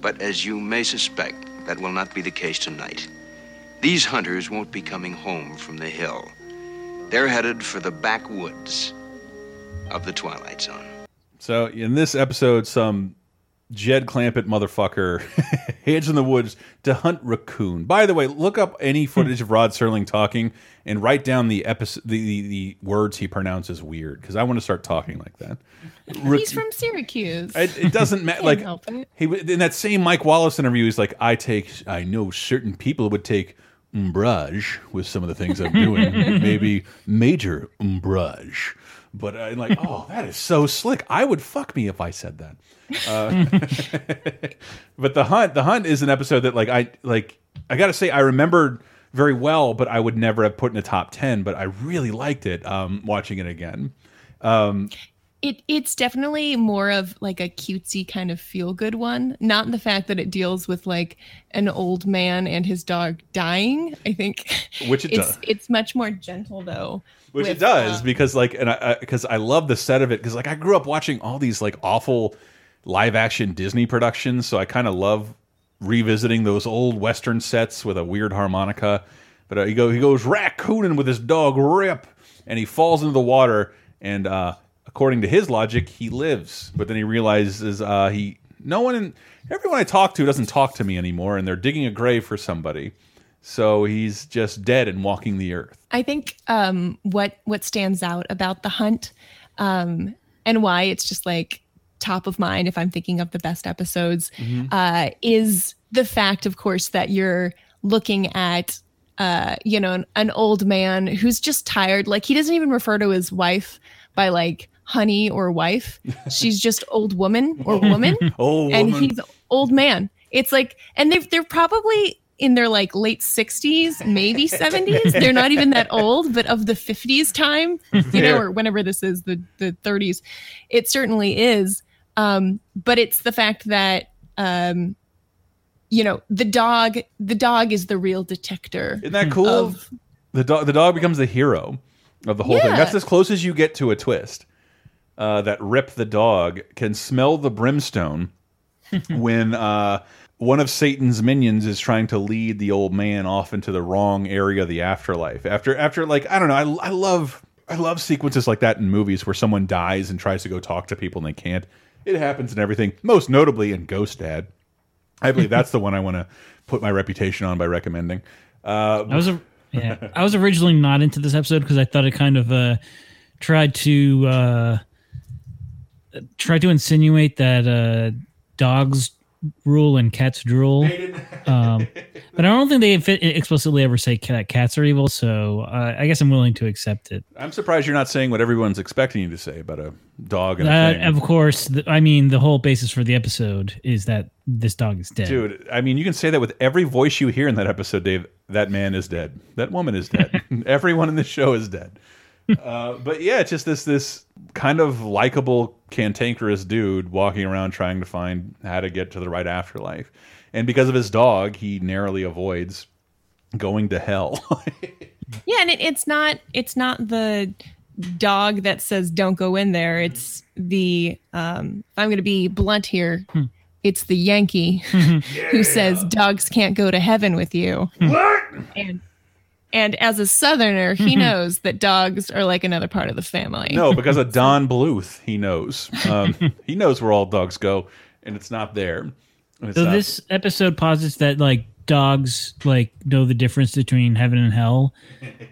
But as you may suspect, that will not be the case tonight. These hunters won't be coming home from the hill. They're headed for the backwoods of the Twilight Zone. So in this episode, some Jed Clampett motherfucker [LAUGHS] heads in the woods to hunt raccoon. By the way, look up any hmm. footage of Rod Serling talking and write down the episode, the, the, the words he pronounces weird because I want to start talking like that. [LAUGHS] He's from Syracuse. It, it doesn't matter. [LAUGHS] Like he in that same Mike Wallace interview, he's like, "I take, I know certain people would take umbrage with some of the things I'm doing, maybe major umbrage." But uh, I'm like, "Oh, that is so slick. I would fuck me if I said that." Uh, [LAUGHS] but the hunt, the hunt is an episode that like I like. I got to say, I remembered very well, but I would never have put in a top ten. But I really liked it um, watching it again. Um, It it's definitely more of like a cutesy kind of feel good one, not in the fact that it deals with like an old man and his dog dying. I think Which it [LAUGHS] it's does. it's much more gentle though. which with, it does uh, because like and I because I, love the set of it because like I grew up watching all these like awful live action Disney productions, so I kind of love revisiting those old western sets with a weird harmonica. But uh, he go he goes raccooning with his dog Rip, and he falls into the water, and uh, according to his logic, he lives. But then he realizes uh, he no one in everyone I talk to doesn't talk to me anymore, and they're digging a grave for somebody. So he's just dead and walking the earth. I think um, what what stands out about the hunt, um, and why it's just like top of mind if I'm thinking of the best episodes, Mhm. uh, is the fact, of course, that you're looking at, uh, you know, an, an old man who's just tired. Like he doesn't even refer to his wife by like honey or wife. [LAUGHS] She's just old woman or woman, [LAUGHS] Old and woman. he's old man. It's like, and they're they're probably in their like late 60s, maybe [LAUGHS] 70s. They're not even that old, but of the 50s time, you know, or whenever this is the the 30s, it certainly is. Um, but it's the fact that um, you know, the dog the dog is the real detector. Isn't that cool? of- the dog the dog becomes the hero of the whole thing. That's as close as you get to a twist. Uh, that Rip the dog can smell the brimstone [LAUGHS] when uh, one of Satan's minions is trying to lead the old man off into the wrong area of the afterlife. After after like I don't know, I, I love I love sequences like that in movies where someone dies and tries to go talk to people and they can't. It happens in everything, most notably in Ghost Dad. I believe that's the [LAUGHS] one I want to put my reputation on by recommending. Uh, I was a, yeah, I was originally not into this episode because I thought it kind of uh, tried to uh, tried to insinuate that uh, dogs rule and cats drool. Um, but I don't think they explicitly ever say that cats are evil. So uh, I guess I'm willing to accept it. I'm surprised you're not saying what everyone's expecting you to say about a dog and a Uh, of course, the, I mean the whole basis for the episode is that this dog is dead. Dude, I mean, you can say that with every voice you hear in that episode, Dave. That man is dead. That woman is dead. [LAUGHS] Everyone in the show is dead. [LAUGHS] Uh, but yeah, it's just this this kind of likable, cantankerous dude walking around trying to find how to get to the right afterlife. And because of his dog, he narrowly avoids going to hell. [LAUGHS] Yeah, and it, it's not it's not the dog that says don't go in there. It's the um if I'm going to be blunt here, it's the Yankee [LAUGHS] who says dogs can't go to heaven with you. What? And and as a southerner, he knows that dogs are like another part of the family. no, because of [LAUGHS] Don Bluth, he knows. Um, he knows where all dogs go, and it's not there. And it's So not- this episode posits that like dogs like know the difference between heaven and hell,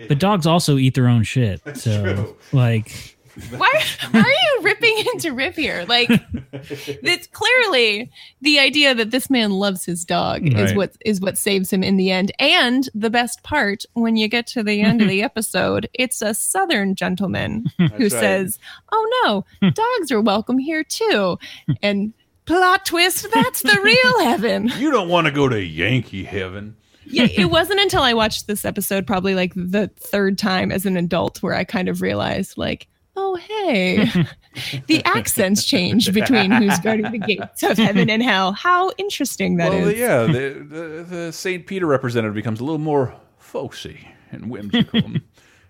but dogs also eat their own shit. So like, Why, why are you ripping into Rip here? Like, [LAUGHS] it's clearly the idea that this man loves his dog is what is what saves him in the end. And the best part, when you get to the end of the [LAUGHS] episode, it's a Southern gentleman who right. says, "Oh no, [LAUGHS] dogs are welcome here too." And plot twist, that's the real [LAUGHS] heaven. you don't want to go to Yankee heaven. yeah, it [LAUGHS] wasn't until I watched this episode, probably like the third time as an adult, where I kind of realized, like, oh, hey, [LAUGHS] the accents change between who's guarding the gates of heaven and hell. How interesting that is. well, yeah, the, the, the St. Peter representative becomes a little more folksy and whimsical.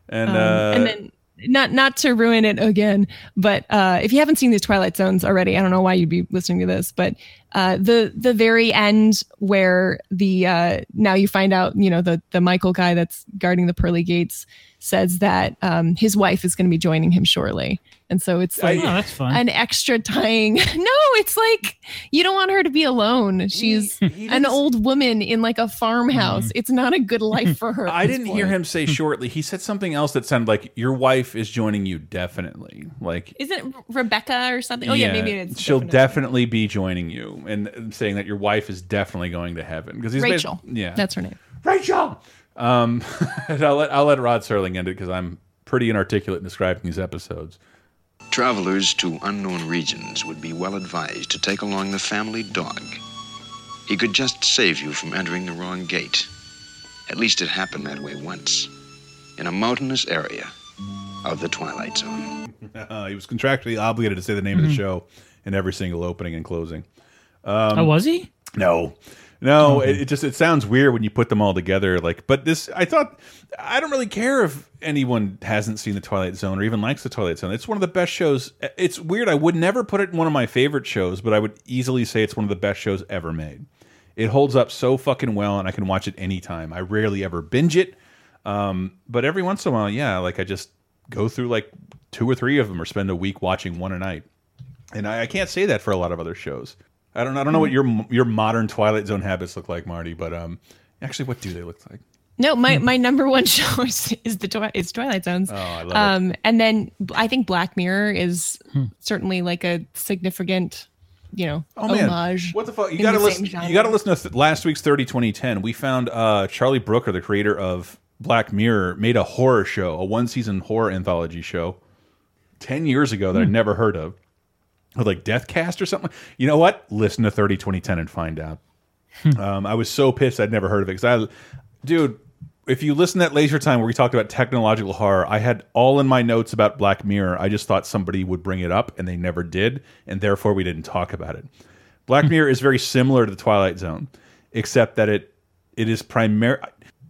and, Um, uh, and then not not to ruin it again, but uh, if you haven't seen these Twilight Zones already, I don't know why you'd be listening to this, but uh, the the very end where the uh, now you find out, you know, the the Michael guy that's guarding the pearly gates says that um, his wife is going to be joining him shortly, and so it's like Oh, that's fun. an extra tying. [LAUGHS] No, it's like you don't want her to be alone. She's an old woman in like a farmhouse. It's not a good [LAUGHS] life for her. Mm-hmm. I didn't hear him say [LAUGHS] shortly. He said something else that sounded like your wife is joining you definitely. Like Is it Rebecca or something? Oh yeah, maybe it's she'll definitely. definitely be joining you, and saying that your wife is definitely going to heaven because he's basi- Rachel. yeah, that's her name. Rachel. Um, and [LAUGHS] I'll let I'll let Rod Serling end it because I'm pretty inarticulate in describing these episodes. Travelers to unknown regions would be well advised to take along the family dog. He could just save you from entering the wrong gate. At least it happened that way once, in a mountainous area of the Twilight Zone. Uh, [LAUGHS] he was contractually obligated to say the name of the Mhm. show in every single opening and closing. Um, oh, was he? No, no. Okay. It, it just it sounds weird when you put them all together. Like, but this, I thought, I don't really care if anyone hasn't seen the Twilight Zone or even likes the Twilight Zone. It's one of the best shows. It's weird. I would never put it in one of my favorite shows, but I would easily say it's one of the best shows ever made. It holds up so fucking well, and I can watch it anytime. I rarely ever binge it, um, but every once in a while, yeah, like I just go through like two or three of them, or spend a week watching one a night. And I, I can't say that for a lot of other shows. I don't. I don't know what your your modern Twilight Zone habits look like, Marty. But um, actually, what do they look like? No, my, my number one [LAUGHS] show is, is the Twi- is Twilight Zones. Oh, I love it. um, And then I think Black Mirror is Hmm. certainly like a significant, you know, Oh man, homage. what the fuck? You gotta listen. You gotta listen to th last week's thirty twenty ten. We found uh, Charlie Brooker, the creator of Black Mirror, made a horror show, a one season horror anthology show, ten years ago that I Hmm. never heard of, with like Deathcast or something. You know what? Listen to thirty twenty ten and find out. um, I was so pissed I'd never heard of it because I, dude. If you listen to that laser time where we talked about technological horror, I had all in my notes about Black Mirror. I just thought somebody would bring it up, and they never did, and therefore we didn't talk about it. Black Mirror is very similar to the Twilight Zone, except that it it is primary.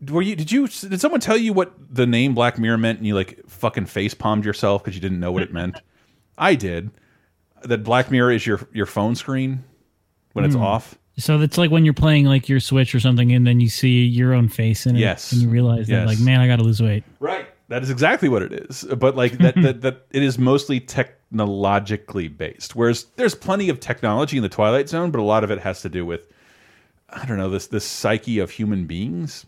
Were you? Did you? Did someone tell you what the name Black Mirror meant, and you like fucking face palmed yourself because you didn't know what it meant? [LAUGHS] I did. That Black Mirror is your your phone screen when it's Hmm. off. So that's like when you're playing like your Switch or something, and then you see your own face in it, Yes. and you realize that like, man, I got to lose weight. Right. That is exactly what it is. But like that, that, that [LAUGHS] it is mostly technologically based. Whereas there's plenty of technology in the Twilight Zone, but a lot of it has to do with I don't know this this psyche of human beings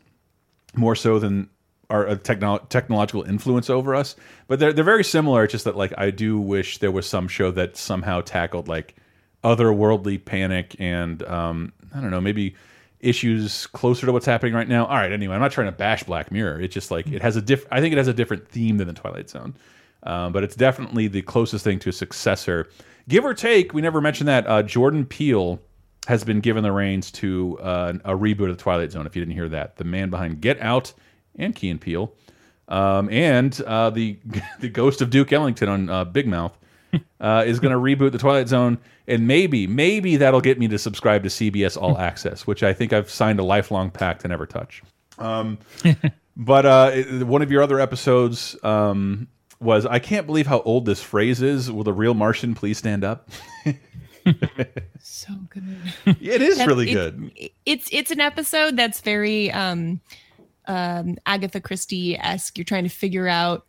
more so than our a techno technological influence over us. But they're they're very similar. It's just that like I do wish there was some show that somehow tackled like otherworldly panic and um, I don't know, maybe issues closer to what's happening right now. All right, anyway, I'm not trying to bash Black Mirror. It's just like it has a diff. I think it has a different theme than the Twilight Zone, um, but it's definitely the closest thing to a successor, give or take. We never mentioned that uh, Jordan Peele has been given the reins to uh, a reboot of the Twilight Zone. If you didn't hear that, the man behind Get Out and Key and Peele, um, and uh, the [LAUGHS] the ghost of Duke Ellington on uh, Big Mouth uh, is going to reboot the Twilight Zone, and maybe maybe that'll get me to subscribe to CBS All Access, which I think I've signed a lifelong pact to never touch. Um, [LAUGHS] but uh, one of your other episodes um, was I can't believe how old this phrase is. Will the real Martian please stand up? [LAUGHS] so good. It is That- really it- good. It's it's an episode that's very um, um, Agatha Christie esque. You're trying to figure out,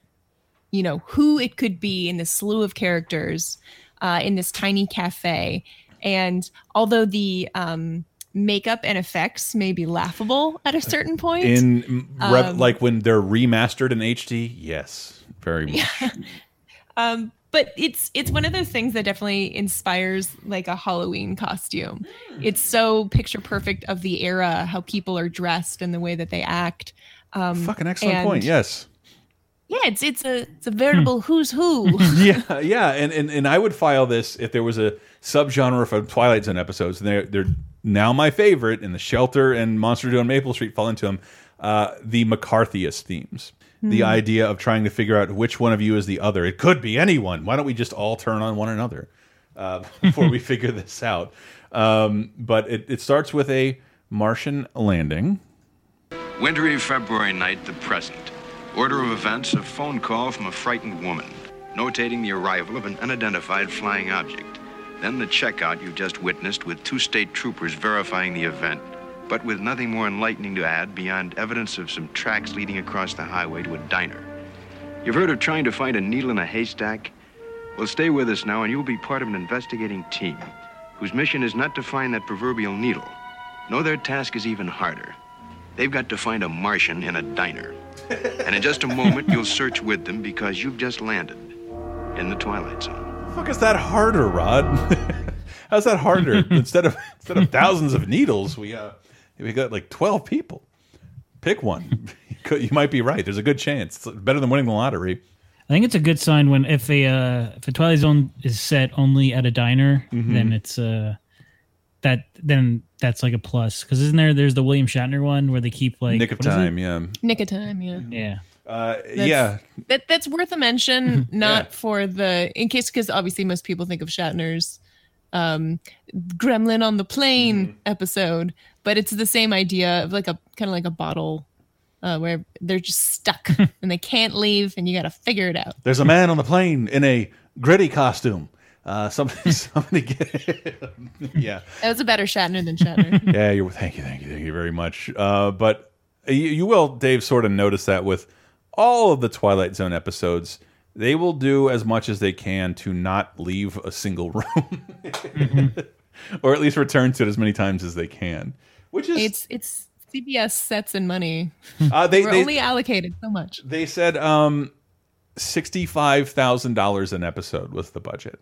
you know, who it could be in this slew of characters uh, in this tiny cafe. And although the um, makeup and effects may be laughable at a certain point, In um, like when they're remastered in HD, yes, very much. [LAUGHS] um, but it's it's one of those things that definitely inspires like a Halloween costume. It's so picture perfect of the era, how people are dressed and the way that they act. Um, Fucking excellent and- point. Yes. Yeah, it's it's a it's a veritable who's who. [LAUGHS] [LAUGHS] yeah, yeah, and, and and I would file this if there was a subgenre for Twilight Zone episodes. And they're they're now my favorite, and the Shelter and Monster Due on Maple Street fall into them. Uh, the McCarthyist themes, the Hmm. idea of trying to figure out which one of you is the other. It could be anyone. Why don't we just all turn on one another uh, [LAUGHS] before we figure this out? Um, but it, it starts with a Martian landing. Wintry February night, the present. Order of events a phone call from a frightened woman, notating the arrival of an unidentified flying object. Then the checkout you just witnessed with two state troopers verifying the event, but with nothing more enlightening to add beyond evidence of some tracks leading across the highway to a diner. You've heard of trying to find a needle in a haystack? Well, stay with us now, and you'll be part of an investigating team whose mission is not to find that proverbial needle. No, their task is even harder. They've got to find a Martian in a diner. and in just a moment, you'll search with them because you've just landed in the Twilight Zone. Fuck is that harder, Rod? [LAUGHS] How's that harder? [LAUGHS] instead of instead of thousands of needles, we uh we got like twelve people. Pick one. [LAUGHS] You might be right. There's a good chance. It's better than winning the lottery. I think it's a good sign when if a uh, if a Twilight Zone is set only at a diner, Mhm. then it's uh that then that's like a plus because isn't there there's the William Shatner one where they keep like Nick of what is it? time, yeah. Nick of time, yeah. Yeah. Uh, That's- yeah. That that's worth a mention, [LAUGHS] not for the in case because obviously most people think of Shatner's um Gremlin on the plane Mm-hmm. episode, but it's the same idea of like a kind of like a bottle uh, where they're just stuck [LAUGHS] and they can't leave and you got to figure it out. There's a man on the plane in a gritty costume. Uh, somebody, [LAUGHS] somebody get yeah. That was a better Shatner than Shatner. yeah, you're thank you, thank you, thank you very much. Uh, but you, you will, Dave, sort of notice that with all of the Twilight Zone episodes, they will do as much as they can to not leave a single [LAUGHS] room, or at least return to it as many times as they can. Which is it's it's CBS sets and money. Uh, they- We're they- only allocated so much. They said um, sixty-five thousand dollars an episode was the budget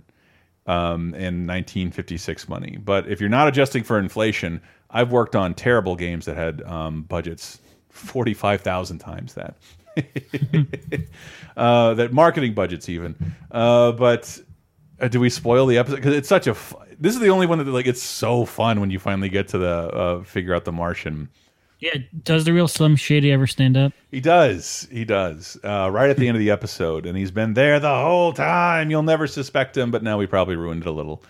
um, in 1956 money. But if you're not adjusting for inflation, I've worked on terrible games that had um, budgets forty-five thousand times that. [LAUGHS] uh, that marketing budgets even. Uh, but uh, do we spoil the episode? Because it's such a. F this is the only one that like it's so fun when you finally get to the uh, figure out the Martian. Yeah, does the real Slim Shady ever stand up? He does. He does. Uh, right at the end of the episode, and he's been there the whole time. You'll never suspect him, but now we probably ruined it a little.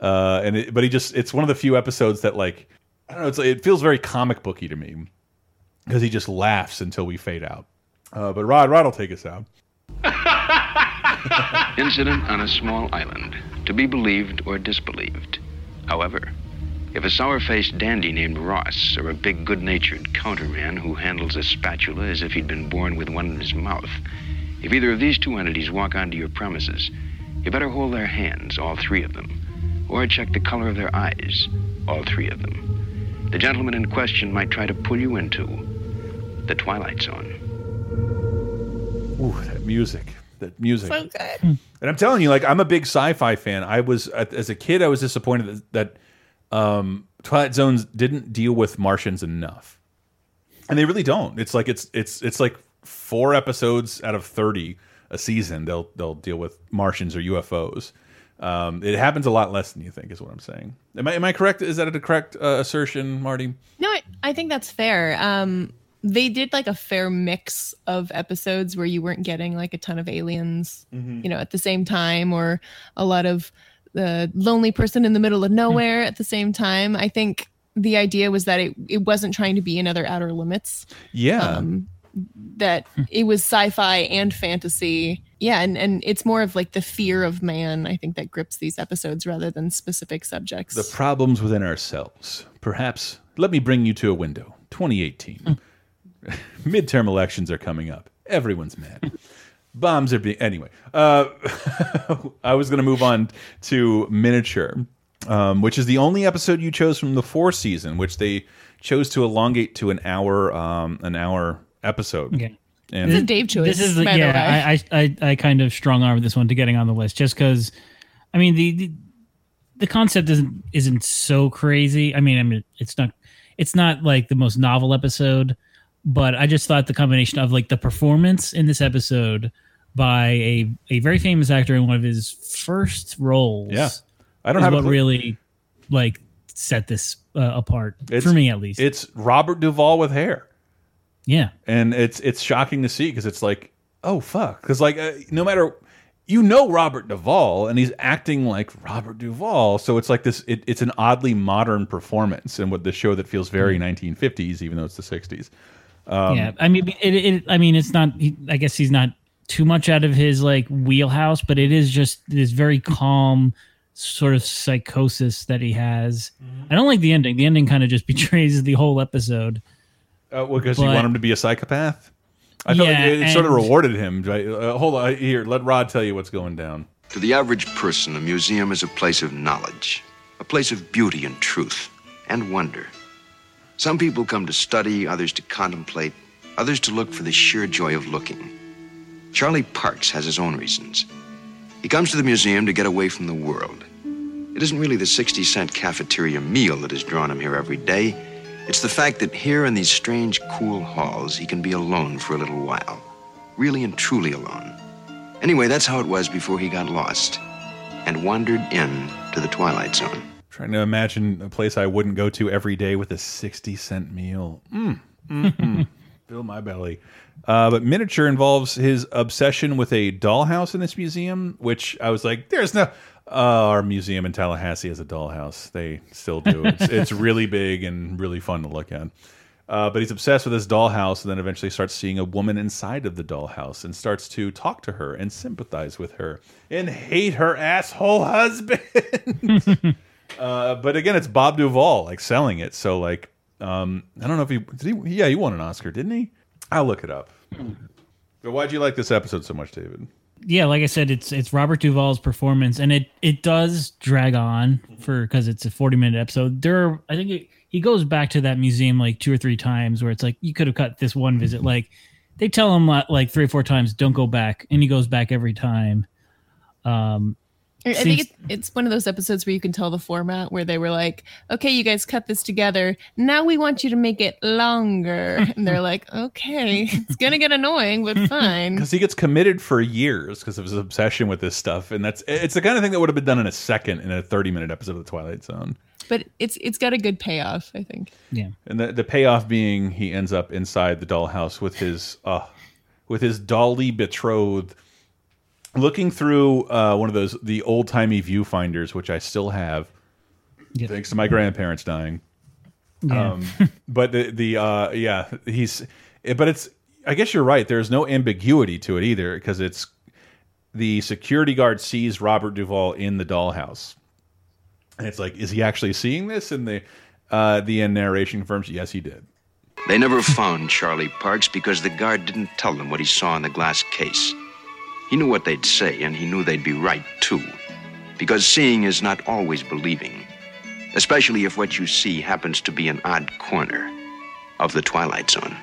Uh, and it, but he just—it's one of the few episodes that, like, I don't know. It's it feels very comic booky to me because he just laughs until we fade out. Uh, but Rod, Rod will take us out. [LAUGHS] Incident on a small island, to be believed or disbelieved. However, if a sour faced dandy named Ross or a big good natured counterman who handles a spatula as if he'd been born with one in his mouth, if either of these two entities walk onto your premises, you better hold their hands, all three of them, or check the color of their eyes, all three of them. The gentleman in question might try to pull you into the Twilight Zone. Ooh, that music. that music. So good. And I'm telling you, like I'm a big sci-fi fan. I was as a kid, I was disappointed that, that um, Twilight Zones didn't deal with Martians enough, and they really don't. It's like it's it's it's like four episodes out of thirty a season. They'll they'll deal with Martians or UFOs. Um, it happens a lot less than you think, is what I'm saying. Am I am I correct? Is that a correct uh, assertion, Marty? No, I, I think that's fair. Um, they did like a fair mix of episodes where you weren't getting like a ton of aliens, Mhm. you know, at the same time, or a lot of the lonely person in the middle of nowhere at the same time. I think the idea was that it, it wasn't trying to be another Outer Limits. Yeah. Um, that it was sci-fi and fantasy. Yeah, and, and it's more of like the fear of man, I think, that grips these episodes rather than specific subjects. The problems within ourselves. Perhaps let me bring you to a window. 2018. [LAUGHS] Midterm elections are coming up. Everyone's mad. [LAUGHS] Bombs are being anyway. Uh, [LAUGHS] I was going to move on to miniature, um, which is the only episode you chose from the four season, which they chose to elongate to an hour, um, an hour episode. Okay. And This is Dave choice. This is the, by the way. yeah. I, I I I kind of strong arm this one to getting on the list just because, I mean the, the the concept isn't isn't so crazy. I mean I mean it's not it's not like the most novel episode, but I just thought the combination of like the performance in this episode by a a very famous actor in one of his first roles. Yeah. I don't have what really like set this uh, apart It's- for me at least. It's Robert Duvall with hair. Yeah. and it's it's shocking to see because it's like, oh fuck, because like uh, no matter you know Robert Duvall and he's acting like Robert Duvall, so it's like this. It, it's an oddly modern performance and what the show that feels very 1950s, even though it's the 60s. Um, yeah, I mean, it, it, I mean, it's not. He, I guess he's not too much out of his like wheelhouse, but it is just this very calm sort of psychosis that he has. Mm-hmm. I don't like the ending. The ending kind of just [LAUGHS] betrays the whole episode. Uh, well, because you want him to be a psychopath. I felt like Yeah, it, it sort of rewarded him. right? Uh, hold on, here, let Rod tell you what's going down. To the average person, a museum is a place of knowledge, a place of beauty and truth and wonder. Some people come to study, others to contemplate, others to look for the sheer joy of looking. Charlie Parks has his own reasons. He comes to the museum to get away from the world. It isn't really the 60 cent cafeteria meal that has drawn him here every day. It's the fact that here in these strange, cool halls, he can be alone for a little while. Really and truly alone. Anyway, that's how it was before he got lost and wandered in to the Twilight Zone. Trying to imagine a place I wouldn't go to every day with a 60 cent meal. Mm, mm, mm. [LAUGHS] Fill my belly. Uh, but miniature involves his obsession with a dollhouse in this museum, which I was like, there's no. Uh, our museum in Tallahassee has a dollhouse. They still do. It's, [LAUGHS] it's really big and really fun to look at. Uh, but he's obsessed with this dollhouse and then eventually starts seeing a woman inside of the dollhouse and starts to talk to her and sympathize with her and hate her asshole husband. [LAUGHS] uh, but again, it's Bob Duvall like selling it. So like, um, I don't know if he did. He, yeah, he won an Oscar, didn't he? I'll look it up. But why'd you like this episode so much, David? Yeah, like I said, it's it's Robert Duvall's performance, and it it does drag on for because it's a forty minute episode. There, are, I think it, he goes back to that museum like two or three times, where it's like you could have cut this one visit. Like they tell him like, like three or four times, don't go back, and he goes back every time. Um, I think seems- it's, it's one of those episodes where you can tell the format where they were like, okay, you guys cut this together. Now we want you to make it longer. [LAUGHS] And they're like, okay, it's going to get annoying, but [LAUGHS] fine. Because he gets committed for years because of his obsession with this stuff, and that's it's the kind of thing that would have been done in a second in a thirty minute episode of the Twilight Zone. But it's it's got a good payoff, I think. Yeah. And the the payoff being he ends up inside the dollhouse with his uh with his dolly betrothed looking through uh one of those the old timey viewfinders, which I still have. Thanks to my grandparents dying. Yeah. Um [LAUGHS] but the the uh yeah, he's but it's I guess you're right. There's no ambiguity to it either, because it's the security guard sees Robert Duvall in the dollhouse. And it's like, is he actually seeing this? And the uh, the narration confirms, yes, he did. They never found Charlie Parks because the guard didn't tell them what he saw in the glass case. He knew what they'd say, and he knew they'd be right, too. Because seeing is not always believing, especially if what you see happens to be an odd corner of the Twilight Zone.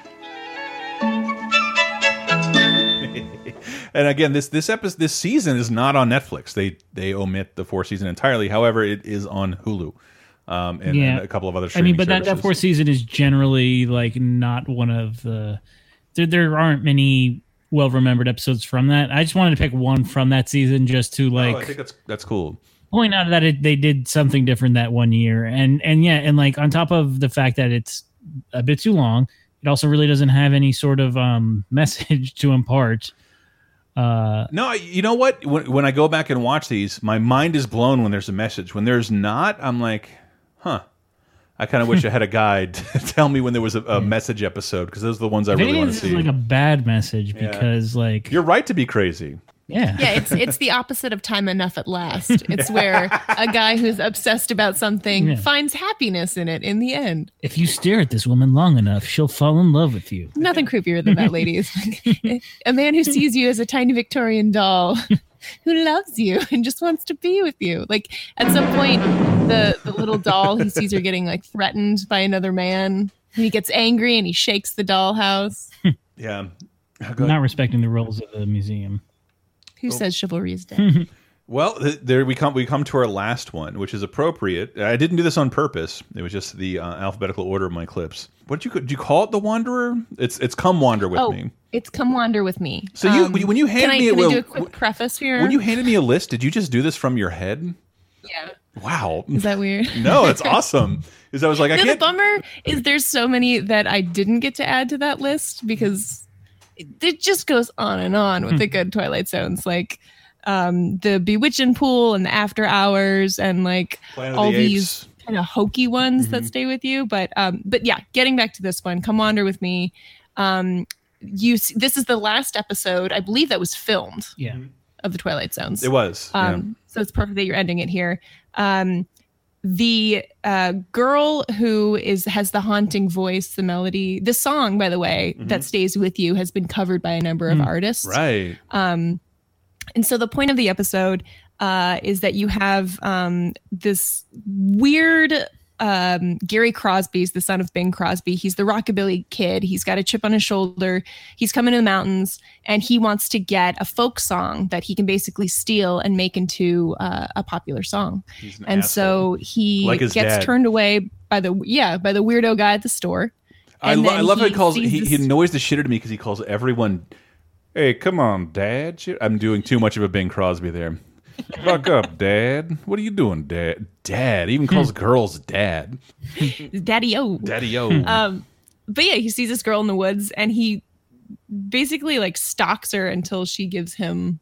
[LAUGHS] and again, this this episode, this season is not on Netflix. They they omit the fourth season entirely. However, it is on Hulu, um, and, and a couple of other. I mean, but that, that services. fourth season is generally like not one of the. There, there aren't many well remembered episodes from that. I just wanted to pick one from that season just to like oh, I think that's that's cool. point out that it, they did something different that one year, and and yeah, and like on top of the fact that it's a bit too long, it also really doesn't have any sort of um [LAUGHS] message to impart. Uh, No, you know what? When, when I go back and watch these, my mind is blown when there's a message. When there's not, I'm like, huh. I kind of wish I had a guide [LAUGHS] to tell me when there was a, a message episode because those are the ones I if really want to this is see. like a bad message Yeah. because like You're right to be crazy. yeah, Yeah, it's it's the opposite of time enough at last. [LAUGHS] It's where a guy who's obsessed about something Yeah. finds happiness in it in the end. if you stare at this woman long enough, she'll fall in love with you. Nothing creepier than that, [LAUGHS] ladies. a man who sees you as a tiny Victorian doll who loves you [LAUGHS] and just wants to be with you. Like at some point, the, the little doll, he sees her getting like threatened by another man. And he gets angry and he shakes the dollhouse. Yeah. Not respecting the rules of the museum. Who oh. says chivalry is dead? [LAUGHS] Well, th- there we come. We come to our last one, which is appropriate. I didn't do this on purpose. It was just the uh, alphabetical order of my clips. What did you did you call it? The Wanderer? It's it's come wander with oh, me. it's come wander with me. So you- when you- when you can handed I, me can I do a quick preface here? When you handed me a list, did you just do this from your head? yeah. Wow. Is that weird? [LAUGHS] no, it's awesome. Is I was like, I [LAUGHS] no, the can't. bummer is there's so many that I didn't get to add to that list because it, it just goes on and on with the good Twilight Zones, like um, the Bewitching Pool and the After Hours and like Planet all the these kind of hokey ones that Mhm. stay with you. But um, but yeah, getting back to this one, come wander with me. Um, you s- this is the last episode, I believe that was filmed Yeah. of the Twilight Zones. It was. yeah. Um, So it's perfect that you're ending it here. Um, the uh, girl who is has the haunting voice, the melody, the song, by the way, that stays with you has been covered by a number of Mm. artists. Right. Um, and so the point of the episode uh, is that you have um, this weird um, Gary Crosby's the son of Bing Crosby. He's the rockabilly kid. He's got a chip on his shoulder. He's coming to the mountains and he wants to get a folk song that he can basically steal and make into uh, a popular song. an and so he Like gets dad. turned away by the yeah by the weirdo guy at the store. I, lo- I love how he calls. He, he annoys the shit out of me because he calls everyone. Hey, come on, Dad. I'm doing too much of a Bing Crosby there. Fuck up, Dad. What are you doing, Dad? Dad. He even calls girls Dad. Daddy O. Daddy O. Um, but yeah, he sees this girl in the woods and he basically like stalks her until she gives him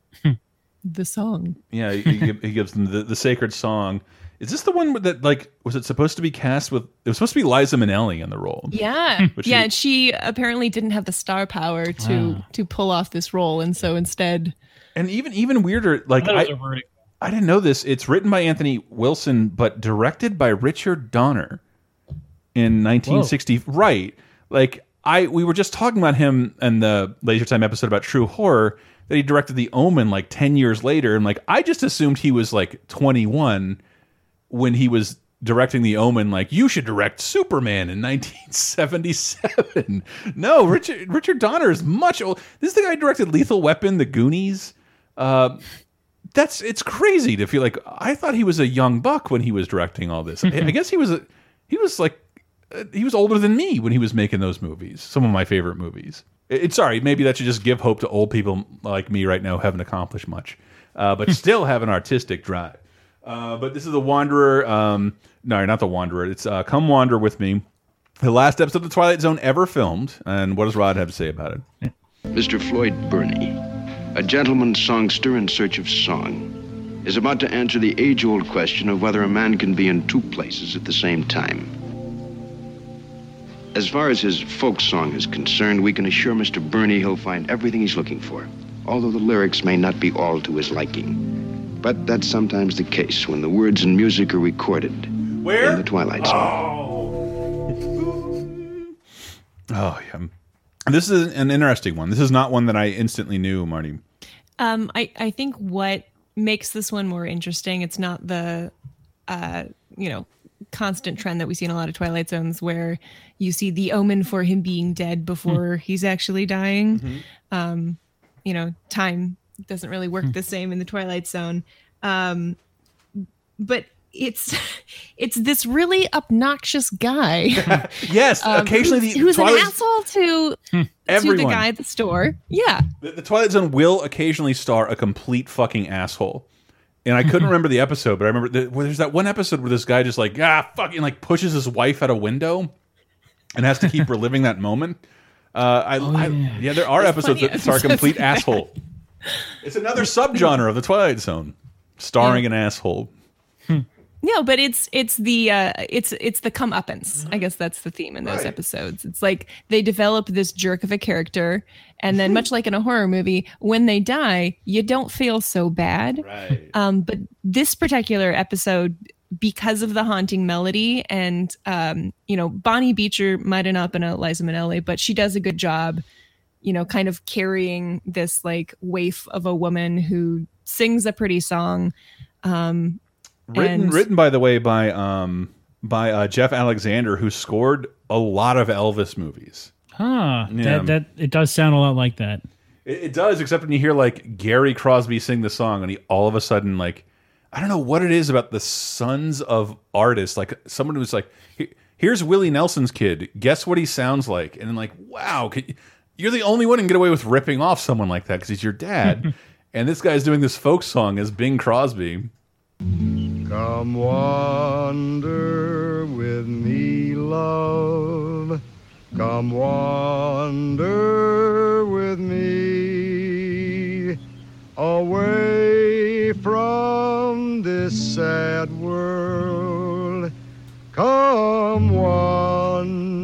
the song. Yeah, he, he he gives them the, the sacred song. Is this the one that like was it supposed to be cast with? It was supposed to be Liza Minnelli in the role. Yeah, hmm. yeah. she- and she apparently didn't have the star power to Wow. to pull off this role, and so instead, And even even weirder, like thought it was I, a verdict. I didn't know this. It's written by Anthony Wilson, but directed by Richard Donner in 1960. Right, like I we were just talking about him in the Laser Time episode about True Horror that he directed The Omen like 10 years later, and like I just assumed he was like 21 when he was directing The Omen. Like you should direct Superman in 1977. [LAUGHS] no, Richard Richard Donner is much old. This is the guy who directed Lethal Weapon, The Goonies. Uh, that's it's crazy to feel like I thought he was a young buck when he was directing all this. I, I [LAUGHS] guess he was a he was like uh, he was older than me when he was making those movies. Some of my favorite movies. It, sorry, maybe that should just give hope to old people like me right now who haven't accomplished much, uh, but [LAUGHS] still have an artistic drive. Uh, but this is the Wanderer. Um, no, not the Wanderer. It's uh, Come Wander with Me. The last episode of the Twilight Zone ever filmed. And what does Rod have to say about it? Mr. Floyd Burney, a gentleman songster in search of song, is about to answer the age old question of whether a man can be in two places at the same time. As far as his folk song is concerned, we can assure Mr. Burney he'll find everything he's looking for, although the lyrics may not be all to his liking. But that's sometimes the case when the words and music are recorded Where? in the Twilight Zone. Oh, oh yeah. This is an interesting one. This is not one that I instantly knew, Marty. um, I I think what makes this one more interesting, it's not the, uh, you know, constant trend that we see in a lot of Twilight Zones where you see the omen for him being dead before he's actually dying. Um, you know, time doesn't really work the same in the Twilight Zone. Um, but it's [LAUGHS] it's this really obnoxious guy. [LAUGHS] yes, um, occasionally who's, the who's an asshole to to the guy at the store. Yeah, The, the Twilight Zone will occasionally star a complete fucking asshole. And I couldn't remember the episode, but I remember the, where there's that one episode where this guy just like ah fucking like pushes his wife out a window, and has to keep [LAUGHS] reliving that moment. Uh, I, I yeah. there are episodes that of star a complete asshole. It's another subgenre of the Twilight Zone, starring an asshole. no, but it's it's the uh, it's it's the comeuppance. I guess that's the theme in those Right. episodes. It's like they develop this jerk of a character, and then much like in a horror movie, when they die, you don't feel so bad. Right. Um, but this particular episode, because of the haunting melody, and um, you know, Bonnie Beecher might have not been a Liza Minnelli, but she does a good job. You know, kind of carrying this like waif of a woman who sings a pretty song. Um, Written, and- written by the way by um by uh, Jeff Alexander, who scored a lot of Elvis movies. Huh. Yeah. That that it does sound a lot like that. It, it does, except when you hear like Gary Crosby sing the song, and he all of a sudden like I don't know what it is about the sons of artists. Like someone who's like, "Here- "Here's Willie Nelson's kid. Guess what he sounds like?" And then like, wow, can, you're the only one who can get away with ripping off someone like that because he's your dad. [LAUGHS] and this guy's doing this folk song as Bing Crosby. Come wander with me, love. Come wander with me away from this sad world. Come wander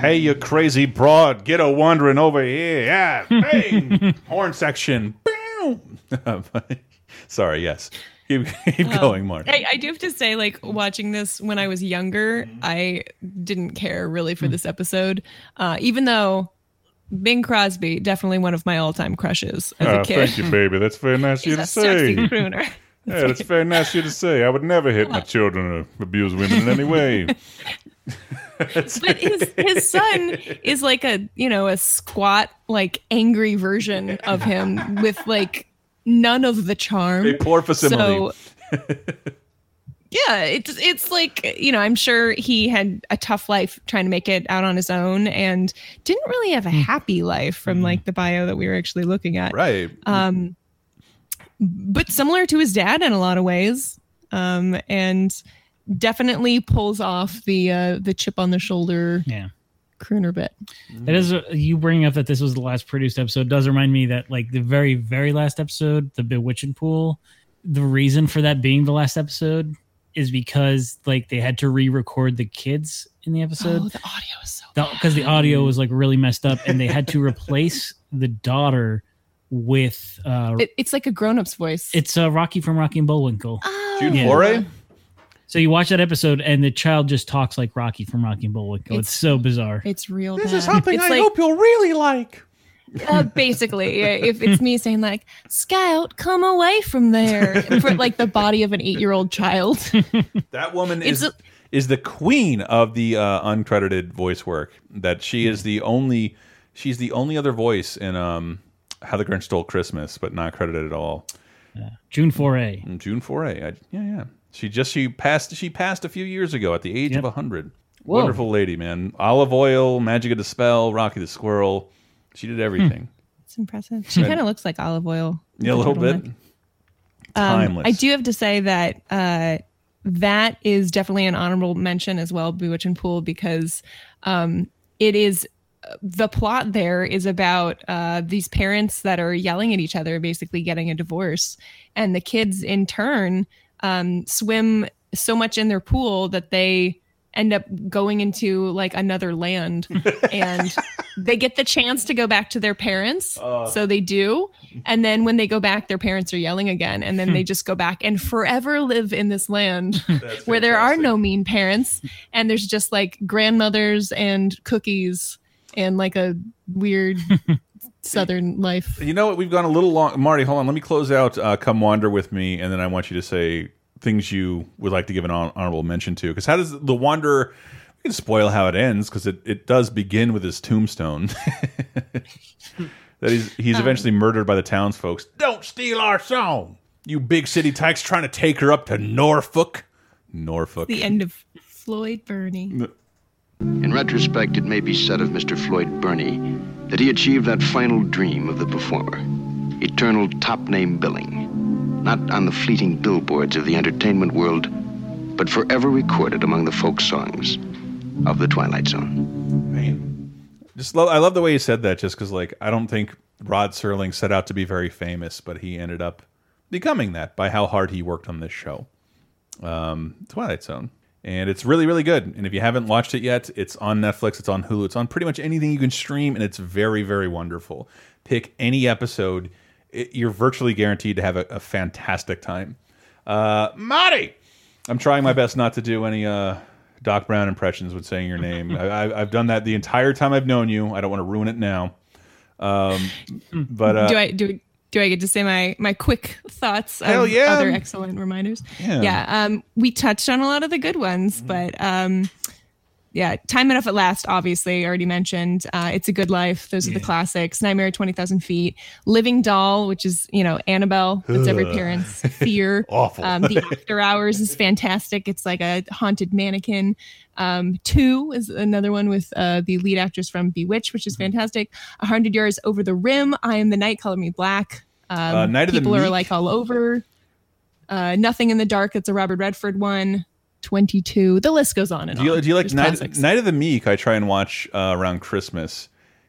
Hey, you crazy broad, get a wandering over here. Yeah, [LAUGHS] bang! Horn section. Boom! [LAUGHS] Sorry, yes. Keep, keep Um, going, Mark. I, I do have to say, like watching this when I was younger, I didn't care really for this episode, uh, even though Bing Crosby definitely one of my all-time crushes as a Ah, kid. thank you, baby. That's very [LAUGHS] nice of you He's to a sexy say. crooner. Yeah, that's very nice of you to say. I would never hit my children or abuse women in any way. [LAUGHS] but his his son is like a you know a squat like angry version of him with like none of the charm. A poor facsimile. So, [LAUGHS] yeah, it's it's like you know I'm sure he had a tough life trying to make it out on his own and didn't really have a happy life from like the bio that we were actually looking at. Right. Um, but similar to his dad in a lot of ways. Um, and definitely pulls off the uh, the chip on the shoulder Yeah. crooner bit. That is uh, you bringing up that this was the last produced episode does remind me that like the very very last episode, the Bewitching Pool, the reason for that being the last episode is because like they had to re-record the kids in the episode. Oh, the audio is so because the audio was like really messed up, and they had to replace [LAUGHS] the daughter with uh, It, it's like a grown up's voice. it's uh, Rocky from Rocky and Bullwinkle. June Yeah. Foray? So you watch that episode, and the child just talks like Rocky from Rocky and Bullwinkle. It's, It's- so bizarre. It's real. This bad. is something It's I like, hope you'll really like. uh, basically, if it's me saying like, "Scout, come away from there," for like the body of an eight-year-old child. [LAUGHS] That woman It's is a- is the queen of the uh, uncredited voice work. That she is the only she's the only other voice in um How the Grinch Stole Christmas, but not credited at all. June Foray. Mm, June Foray. I, yeah, yeah. She just she passed she passed a few years ago at the age of Yep. hundred. Wonderful lady, man. Olive Oyl, Magic of the Spell, Rocky the Squirrel. She did everything. It's impressive. She Right. kind of looks like Olive Oyl. Yeah, a little turtleneck. bit. Um, Timeless. I do have to say that uh, that is definitely an honorable mention as well, Bewitching Pool, because um, it is the plot there is about uh, these parents that are yelling at each other, basically getting a divorce, and the kids in turn um, swim so much in their pool that they end up going into like another land. [LAUGHS] And they get the chance to go back to their parents. So they do. And then when they go back their parents are yelling again. And then they just go back and forever live in this land [LAUGHS] where there are no mean parents. And there's just like grandmothers and cookies and like a weird [LAUGHS] southern life You know what? We've gone a little long. Marty, hold on. Let me close out uh, Come Wander With Me, and then I want you to say things you would like to give an hon- mention to. Because how does The Wanderer, We can spoil how it ends because it, it does begin with his tombstone. [LAUGHS] that he's he's Um, eventually murdered by the townsfolk. Don't steal our song, you big city tykes trying to take her up to Norfolk. Norfolk. The end of Floyd Burney. In retrospect, it may be said of Mr. Floyd Burney that he achieved that final dream of the performer eternal top name billing, not on the fleeting billboards of the entertainment world, but forever recorded among the folk songs of the Twilight Zone. Just love, I love the way you said that. Just because, like, I don't think Rod Serling set out to be very famous, but he ended up becoming that by how hard he worked on this show, um, Twilight Zone. And it's really, really good. And if you haven't watched it yet, it's on Netflix, it's on Hulu, it's on pretty much anything you can stream, and it's very, very wonderful. Pick any episode, it, you're virtually guaranteed to have a, a fantastic time. Uh, Marty, I'm trying my best not to do any uh, Doc Brown impressions with saying your name. [LAUGHS] I, I, I've done that the entire time I've known you. I don't want to ruin it now. Um, but uh, do I do do I get to say my my quick thoughts of yeah. other excellent reminders? Yeah. Yeah. um, we touched on a lot of the good ones, but um, yeah, time enough at last. Obviously, already mentioned. Uh, it's a good life. Those are the classics. Nightmare at Twenty Thousand Feet. Living Doll, which is you know Annabelle. That's every parent's fear. [LAUGHS] Awful. Um, the After Hours is fantastic. It's like a haunted mannequin. Um, Two is another one with uh, the lead actress from Bewitched, which is Mm-hmm. fantastic. A Hundred Yards Over the Rim. I Am the Night. Color Me Black. Um, Uh, Night of the people are like all over. Uh, Nothing in the Dark. It's a Robert Redford one. 22. The list goes on and do you, on. do you like Night. Night of the Meek? I try and watch uh, around Christmas.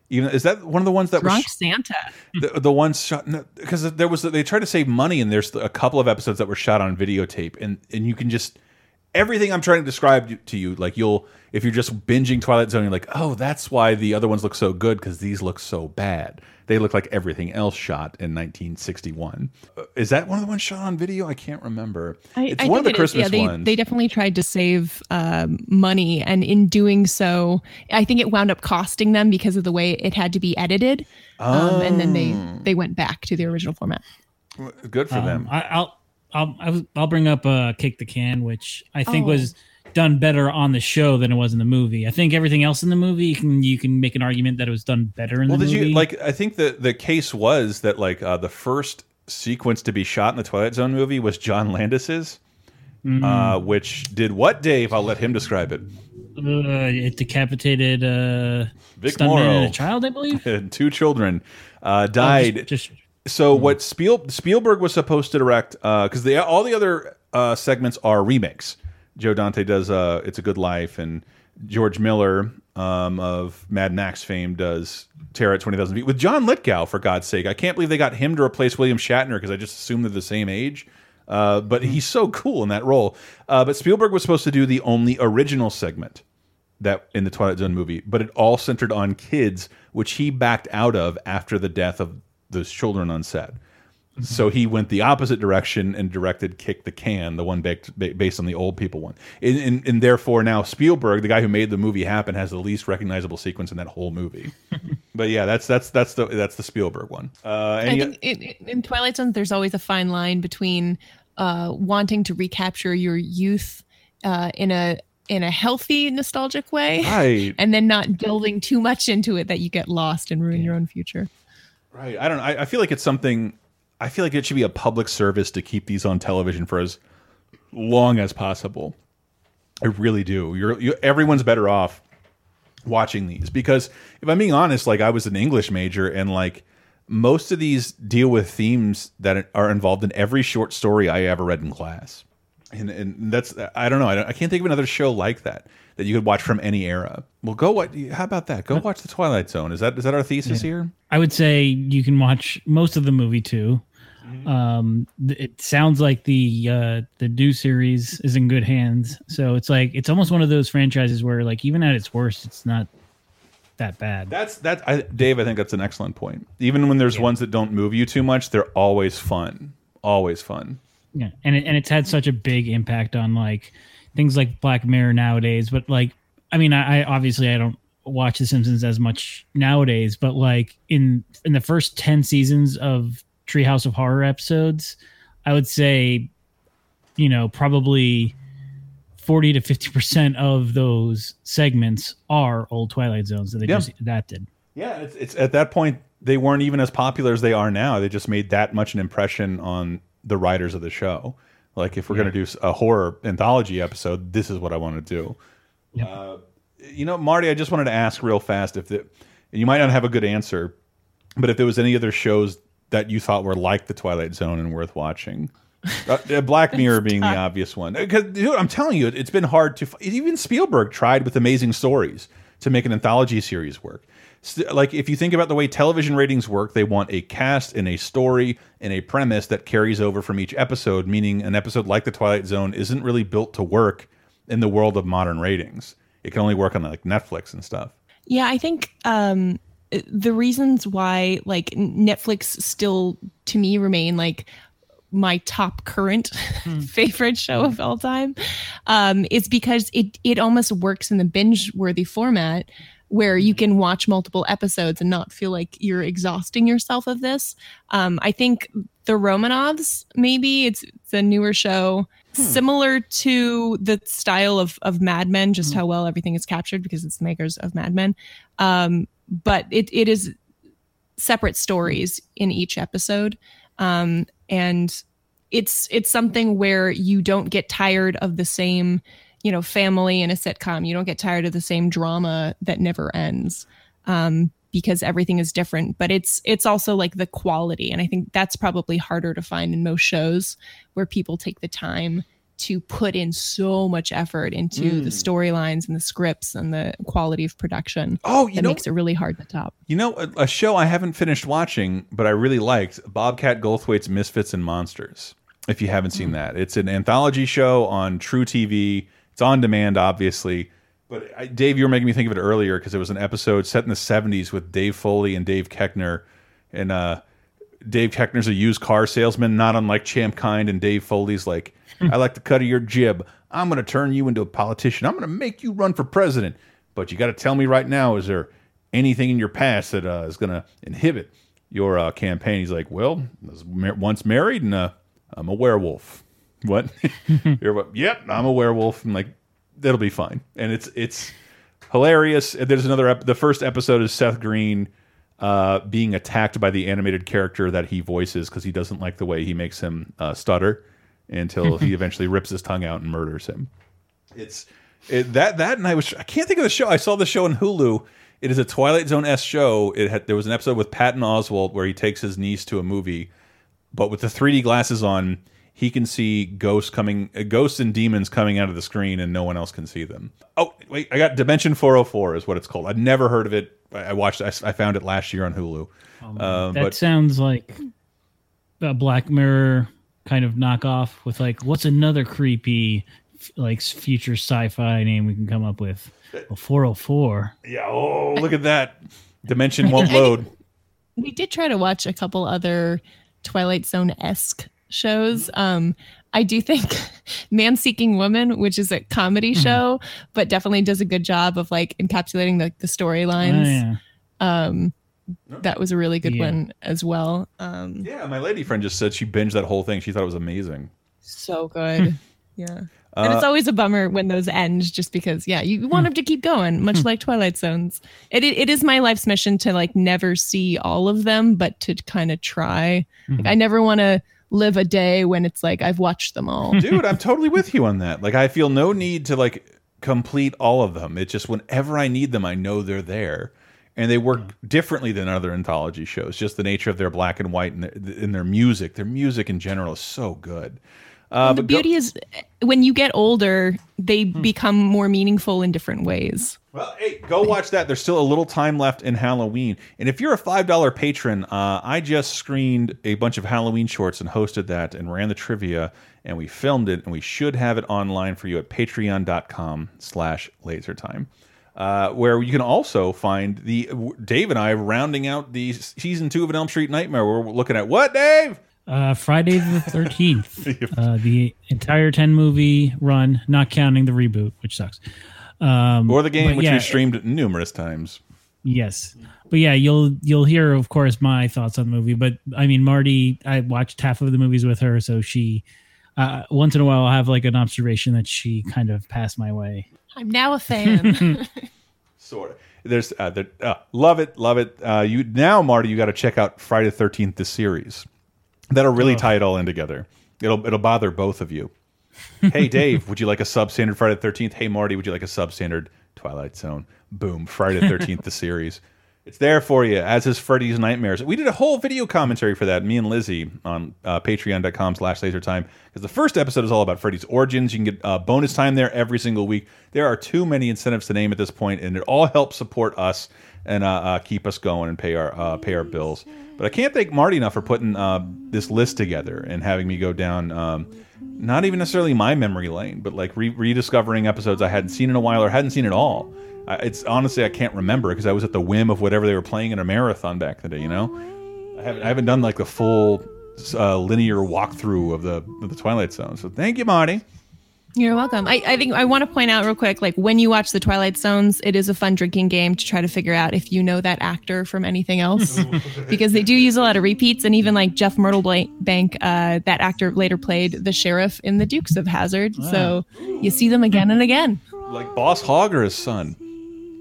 Even is that one of the ones that Drunk was Santa. the, the ones shot because there was they tried to save money and there's a couple of episodes that were shot on videotape and and you can just everything I'm trying to describe to you like you'll if you're just binging Twilight Zone you're like oh that's why the other ones look so good because these look so bad they look like everything else shot in 1961 Uh, is that one of the ones shot on video I can't remember I, it's I one of the think it is. Christmas yeah, they, ones They definitely tried to save um, money, and in doing so, I think it wound up costing them because of the way it had to be edited. Um, and then they Oh. they went back to the original format. good for Um, them I, I'll I'll I'll- I'll bring up uh, "Kick the Can," which I think Oh. was done better on the show than it was in the movie. I think everything else in the movie you can you can make an argument that it was done better in well the did movie. you like I think the the case was that like uh, the first sequence to be shot in the Twilight Zone movie was John Landis's Mm. uh, which did what Dave I'll let him describe it uh, it decapitated uh, Vic Morrow. and a child, I believe. [LAUGHS] and two children uh, died. Oh, just- just- so what Spiel, Spielberg was supposed to direct because the all the other uh, segments are remakes. Joe Dante does uh, "It's a Good Life," and George Miller um, of Mad Max fame does "Terror at Twenty Thousand Feet" with John Lithgow. For God's sake, I can't believe they got him to replace William Shatner because I just assumed they're the same age. Uh, but he's so cool in that role. Uh, but Spielberg was supposed to do the only original segment that in the Twilight Zone movie, but it all centered on kids, which he backed out of after the death of those children on set. So he went the opposite direction and directed "Kick the Can," the one baked, ba based on the old people one, and, and, and therefore now Spielberg, the guy who made the movie happen, has the least recognizable sequence in that whole movie. [LAUGHS] but yeah, that's that's that's the that's the Spielberg one. Uh, I any, think in, in Twilight Zone, there's always a fine line between uh, wanting to recapture your youth uh, in a in a healthy, nostalgic way, Right. [LAUGHS] and then not delving too much into it that you get lost and ruin your own future. Right. I don't. I, I feel like it's something. I feel like it should be a public service to keep these on television for as long as possible. I really do. You're you, everyone's better off watching these because if I'm being honest, like I was an English major and like most of these deal with themes that are involved in every short story I ever read in class. And, and that's I don't know I, don't, I can't think of another show like that that you could watch from any era. Well, go what? How about that? Go uh, watch the Twilight Zone. Is that is that our thesis Yeah. here? I would say you can watch most of the movie too. Mm-hmm. Um, it sounds like the uh, the new series is in good hands. So it's like it's almost one of those franchises where like even at its worst, it's not that bad. That's that, I, Dave. I think that's an excellent point. Even when there's ones that don't move you too much, they're always fun. Always fun. Yeah, and it, and it's had such a big impact on like things like Black Mirror nowadays. But like, I mean, I, I obviously I don't watch The Simpsons as much nowadays, but like in in the first ten seasons of Treehouse of Horror episodes, I would say, you know, probably 40 to 50% of those segments are old Twilight Zones that they Yeah. just adapted. Yeah, it's, it's at that point they weren't even as popular as they are now. They just made that much an impression on the writers of the show. Like if we're going to do a horror anthology episode, this is what I want to do. Uh, you know, Marty, I just wanted to ask real fast if the, and you might not have a good answer, but if there was any other shows that you thought were like the Twilight Zone and worth watching. Uh, uh, Black [LAUGHS] Mirror being the obvious one, because dude, I'm telling you, it- it's been hard to. Even Spielberg tried with Amazing Stories to make an anthology series work. Like if you think about the way television ratings work, they want a cast and a story and a premise that carries over from each episode. Meaning, an episode like the Twilight Zone isn't really built to work in the world of modern ratings. It can only work on like Netflix and stuff. Yeah, I think um, the reasons why like Netflix still to me remain like my top current [LAUGHS] favorite show of all time um, is because it it almost works in the binge worthy format where you can watch multiple episodes and not feel like you're exhausting yourself of this. Um, I think the Romanoffs maybe it's, it's a newer show similar to the style of of Mad Men, just how well everything is captured because it's the makers of Mad Men. Um, but it it is separate stories in each episode, um, and it's it's something where you don't get tired of the same, you know, family in a sitcom. You don't get tired of the same drama that never ends. Um, because everything is different but it's it's also like the quality and i think that's probably harder to find in most shows where people take the time to put in so much effort into the Mm. storylines and the scripts and the quality of production Oh, you that know- makes it really hard to top You know, a, a show I haven't finished watching, but I really liked Bobcat Goldthwait's Misfits and Monsters. If you haven't seen that, it's an anthology show on truTV. It's on demand, obviously. But I, Dave, you were making me think of it earlier because it was an episode set in the '70s with Dave Foley and Dave Koechner, and uh, Dave Koechner's a used car salesman, not unlike Champ Kind, and Dave Foley's like, "I like the cut of your jib. I'm going to turn you into a politician. I'm going to make you run for president. But you got to tell me right now, is there anything in your past that uh, is going to inhibit your uh, campaign?" He's like, "Well, I was once married, and uh, I'm a werewolf." What? [LAUGHS] Yep, I'm a werewolf. I'm like, that'll be fine, and it's it's hilarious. And there's another. The first episode is Seth Green uh, being attacked by the animated character that he voices because he doesn't like the way he makes him uh, stutter until he [LAUGHS] eventually rips his tongue out and murders him. It's it, that that and I was I can't think of the show. I saw the show on Hulu. It is a Twilight Zone s show. It had there was an episode with Patton Oswalt where he takes his niece to a movie, but with the 3D glasses on, he can see ghosts coming, uh, ghosts and demons coming out of the screen, and no one else can see them. Oh wait, I got Dimension 404 is what it's called. I'd never heard of it. I I watched. I, I found it last year on Hulu. Um, that but sounds like a Black Mirror kind of knockoff with like, what's another creepy, like future sci-fi name we can come up with? A 404. yeah. Oh, look at that. Dimension won't load. we did try to watch a couple other twilight zone esque shows um i do think [LAUGHS] man seeking woman which is a comedy Mm-hmm. show but definitely does a good job of like encapsulating the, the storylines Oh, um that was a really good Yeah. one as well. Um Yeah, my lady friend just said she binged that whole thing. She thought it was amazing. so good. Yeah. And Uh, it's always a bummer when those end just because yeah you want them to keep going much like twilight zones. It, it, it is my life's mission to like never see all of them but to kind of try. Like i never want to live a day when it's like i've watched them all. Dude i'm totally with you on that. Like i feel no need to like complete all of them. It's just whenever i need them i know they're there and they work differently than other anthology shows just the nature of their black and white and their, in their music their music in general is so good uh, the but go- beauty is when you get older they become more meaningful in different ways Well, hey, go watch that. There's still a little time left in Halloween. And if you're a $5 patron, uh, I just screened a bunch of Halloween shorts and hosted that and ran the trivia and we filmed it and we should have it online for you at patreon.com slash lasertime. Uh, where you can also find the Dave and I rounding out the season two of an Elm Street Nightmare. We're looking at what, Dave? Uh, Friday the [LAUGHS] 13th. [LAUGHS] uh, the entire 10 movie run, not counting the reboot, which sucks. Um, Or the game, which yeah, we streamed numerous times. Yes. But yeah, you'll you'll hear of course my thoughts on the movie, but I mean Marty I watched half of the movies with her so she uh, once in a while I'll have like an observation that she kind of passed my way. I'm now a fan. [LAUGHS] sort of. There's uh, there, uh, love it, love it. Uh, you now, Marty, you got to check out Friday the Thirteenth, the series. That'll really tie it all in together. It'll it'll bother both of you. hey, [LAUGHS] Dave, would you like a substandard Friday the Thirteenth? Hey, Marty, would you like a substandard Twilight Zone? Boom, Friday the Thirteenth, the series. It's there for you, as is Freddy's Nightmares. We did a whole video commentary for that, me and Lizzie, on uh, patreon.com slash lasertime. Because the first episode is all about Freddy's origins. You can get uh, bonus time there every single week. There are too many incentives to name at this point, and it all helps support us and uh, uh, keep us going and pay our uh, pay our bills. But I can't thank Marty enough for putting uh, this list together and having me go down um, not even necessarily my memory lane, but like re rediscovering episodes I hadn't seen in a while or hadn't seen at all. I, it's honestly I can't remember because I was at the whim of whatever they were playing in a marathon back in the day. You know, I haven't I haven't done like the full uh, linear walkthrough of the of the Twilight Zone. So thank you, Marty. You're welcome. I, I think I want to point out real quick, like when you watch the Twilight Zones, it is a fun drinking game to try to figure out if you know that actor from anything else, [LAUGHS] because they do use a lot of repeats. And even like Jeff Myrtlebank, uh, that actor later played the sheriff in The Dukes of Hazzard, so you see them again and again. Like Boss Hogg or his son?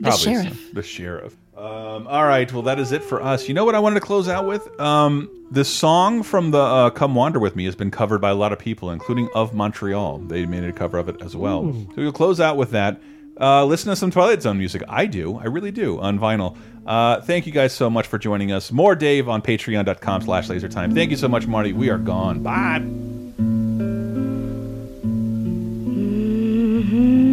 The Probably sheriff. So. The sheriff. Um, all right. Well, that is it for us. You know what I wanted to close out with? Um, this song from the uh, "Come Wander with Me" has been covered by a lot of people, including of Montreal. They made a cover of it as well. Ooh. So we'll close out with that. Uh, listen to some Twilight Zone music. I do. I really do on vinyl. Uh, thank you guys so much for joining us. More Dave on patreon.com slash lasertime. Thank you so much, Marty. We are gone. Bye. Mm -hmm.